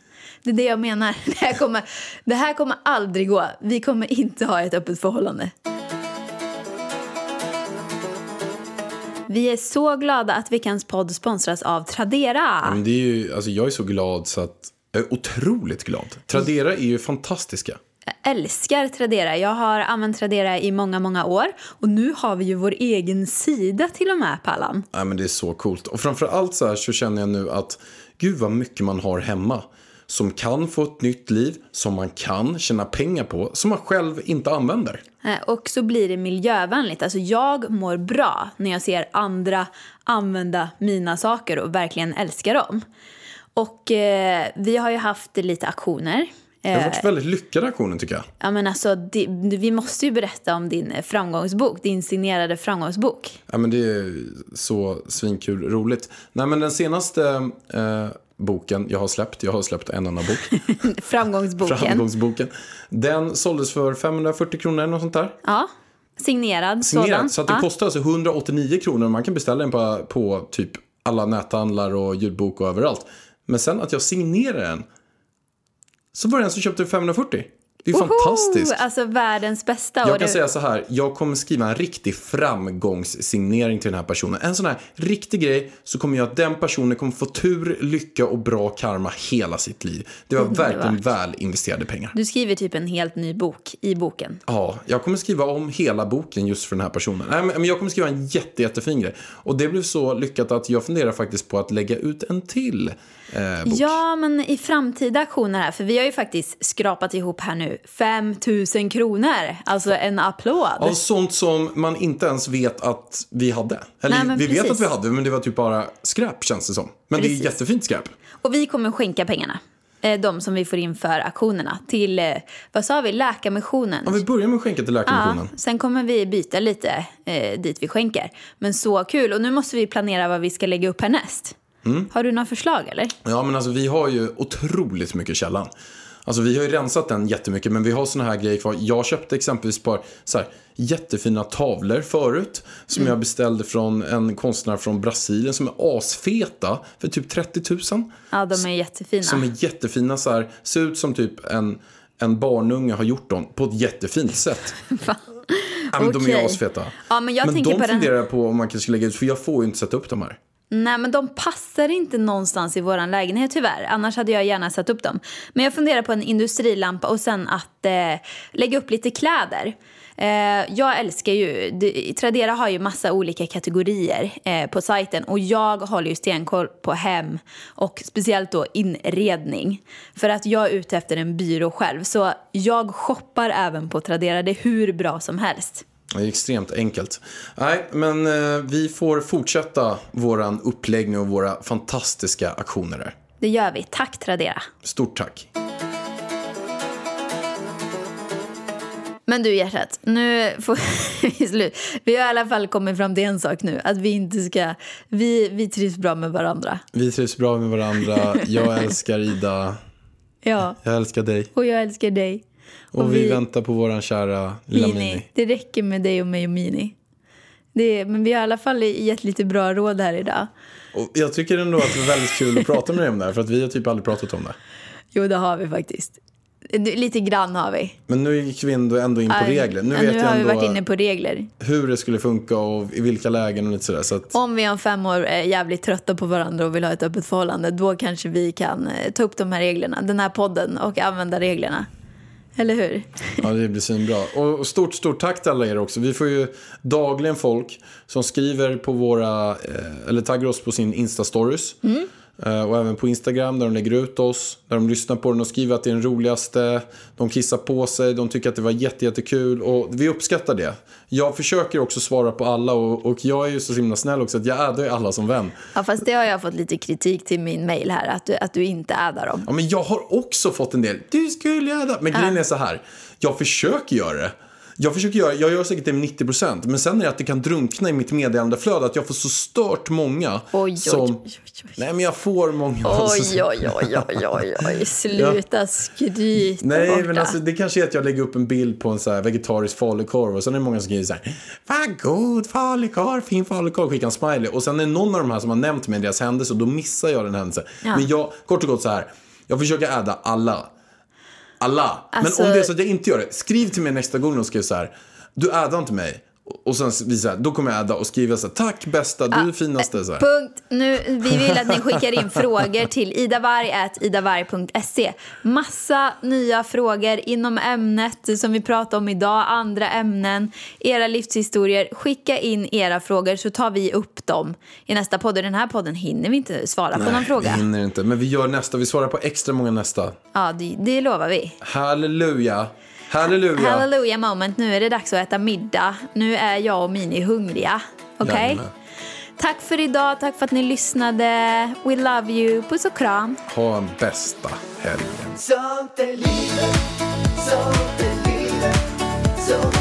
Det är det jag menar. *laughs* Det här, kommer, det här kommer aldrig gå. Vi kommer inte ha ett öppet förhållande. Vi är så glada att Veckans podd sponsras av Tradera. Men det är ju, alltså jag är så glad så att, jag är otroligt glad. Tradera är ju fantastiska. Jag älskar Tradera. Jag har använt Tradera i många, många år. Och nu har vi ju vår egen sida till och med, Pallan. Nej, men det är så coolt. Och framför allt så så känner jag nu att gud vad mycket man har hemma. Som kan få ett nytt liv, som man kan tjäna pengar på, som man själv inte använder. Eh, Och så blir det miljövänligt. Alltså jag mår bra när jag ser andra använda mina saker och verkligen älskar dem. Och eh, vi har ju haft lite aktioner. Det har Eh, varit väldigt lyckade aktioner tycker jag. ja, men alltså, det, vi måste ju berätta om din framgångsbok, din signerade framgångsbok. Ja, men det är så svinkul roligt. Nej, men den senaste eh, boken jag har släppt, jag har släppt en enda bok, *laughs* Framgångsboken. framgångsboken. Den såldes för 540 kronor eller något sånt där. Ja, signerad, sådan. Signerat, så att det ja. kostar alltså 189 kronor. Man kan beställa den på, på typ alla näthandlar och ljudbok och överallt. Men sen att jag signerar den, så var det en som köpte 540. Det är Woho! fantastiskt. Alltså världens bästa. Jag kan det- säga så här, jag kommer skriva en riktig framgångssignering till den här personen. En sån här riktig grej så kommer jag att den personen kommer få tur, lycka och bra karma hela sitt liv. Det var Underbart. verkligen väl investerade pengar. Du skriver typ en helt ny bok i boken. Ja, jag kommer skriva om hela boken just för den här personen. Nej, men men jag kommer skriva en jätte, jättefin grej. Och det blev så lyckat att jag funderar faktiskt på att lägga ut en till eh. Ja, men i framtida aktioner här, för vi har ju faktiskt skrapat ihop här nu 5 000 kronor. Alltså en applåd. Av sånt som man inte ens vet att vi hade. Eller Nej, vi vet precis. att vi hade, men det var typ bara skräp känns det som. Men det Precis. är jättefint skräp. Och vi kommer skänka pengarna. eh, De som vi får in för aktionerna till, eh, vad sa vi, Läkarmissionen. Om vi börjar med att skänka till Läkarmissionen. Ja, sen kommer vi byta lite eh, dit vi skänker. Men så kul. Och nu måste vi planera vad vi ska lägga upp härnäst. Mm. Har du några förslag eller? Ja, men alltså vi har ju otroligt mycket källan. Alltså vi har ju rensat den jättemycket, men vi har såna här grejer kvar. Jag köpte exempelvis ett par så här, jättefina tavlor förut. Som Mm. jag beställde från en konstnär från Brasilien som är asfeta för typ 30 000. Ja, de är jättefina. Som är jättefina så här, ser ut som typ en, en barnunge har gjort dem på ett jättefint sätt. *laughs* ja, men De är asfeta. Ja, men jag men tänker de på den- funderar jag på om man kanske ska lägga ut, för jag får ju inte sätta upp dem här. Nej, men de passar inte någonstans i vår lägenhet tyvärr. Annars hade jag gärna satt upp dem. Men jag funderar på en industrilampa och sen att eh, lägga upp lite kläder. Eh, jag älskar ju, det- Tradera har ju massa olika kategorier eh, på sajten och jag håller ju stenkoll på hem och speciellt då inredning. För att jag är ute efter en byrå själv så jag shoppar även på Tradera, det är hur bra som helst. Det är extremt enkelt. Nej, men eh, vi får fortsätta våran uppläggning och våra fantastiska aktioner där. Det gör vi, tack Tradera. Stort tack. Men du hjärtat, nu får *laughs* vi slut. Vi har i alla fall kommit fram till en sak nu. Att vi inte ska... Vi, vi trivs bra med varandra. Vi trivs bra med varandra. Jag *laughs* älskar Ida. Ja, Jag älskar dig. och jag älskar dig. Och, vi, väntar på våran kära lilla Mini. Mini. Det räcker med dig och mig och Mini. Det, men vi har i alla fall gett lite bra råd här idag. Och jag tycker ändå att det är väldigt kul att prata med dig om det här. För att vi har typ aldrig pratat om det. Jo, det har vi faktiskt. Lite grann har vi. Men nu gick vi ändå ändå in på Aj, regler. Nu ja, vet nu har vi varit inne på regler. hur det skulle funka och i vilka lägen och lite sådär. Så att, Om vi om fem år är jävligt trötta på varandra och vill ha ett öppet förhållande, då kanske vi kan eh, ta upp de här reglerna, den här podden och använda reglerna. Eller hur? Ja, det blir svinbra. Och stort, stort tack till alla er också. Vi får ju dagligen folk som skriver på våra, eh, eller taggar oss på sin Insta-stories. Eh, Och även på Instagram där de lägger ut oss, där de lyssnar på den och skriver att det är den roligaste. De kissar på sig, de tycker att det var jätte, jättekul och vi uppskattar det. Jag försöker också svara på alla och, och jag är ju så himla snäll också att jag addar ju alla som vän. Ja, fast det har jag fått lite kritik till min mail här, att du, att du inte addar dem. Ja, men jag har också fått en del. Du skulle adda. Men grejen är så här. Jag försöker göra det. Jag försöker göra, jag gör säkert det med 90% men sen är det att det kan drunkna i mitt meddelandeflöde att jag får så stört många Oj, oj, som... oj, oj. Nej men jag får många. Oj, oj, oj, oj, oj, oj. Sluta skryta Nej borta. men alltså det kanske är att jag lägger upp en bild på en så här vegetarisk falukorv och sen är det många som skriver så här Vad god falukorv, fin falukorv, skickar en smiley och sen är det någon av de här som har nämnt mig deras händelse och då missar jag den händelsen. Ja. Men jag, kort och gott så här, jag försöker adda alla. Alla. Alltså- Men om det är så att jag inte gör det, skriv till mig nästa gång och skriv så här Du addar inte mig. Och sen visar då kommer jag adda och skriva så här, tack bästa, du är Ah, finaste. Så här. Punkt. Nu, vi vill att ni skickar in frågor till idavarg.idavarg.se. Massa nya frågor inom ämnet som vi pratar om idag, andra ämnen, era livshistorier. Skicka in era frågor så tar vi upp dem i nästa podd. I den här podden hinner vi inte svara på någon fråga. hinner inte, men vi gör nästa, vi svarar på extra många nästa. Ja, det, det lovar vi. Halleluja. Halleluja. Hallelujah moment. Nu är det dags att äta middag. Nu är jag och Mini hungriga. Okej? Jajamän. Tack för idag. Tack för att ni lyssnade. We love you. Puss och kram. Ha en bästa helgen. Sånt är livet, sånt är livet Så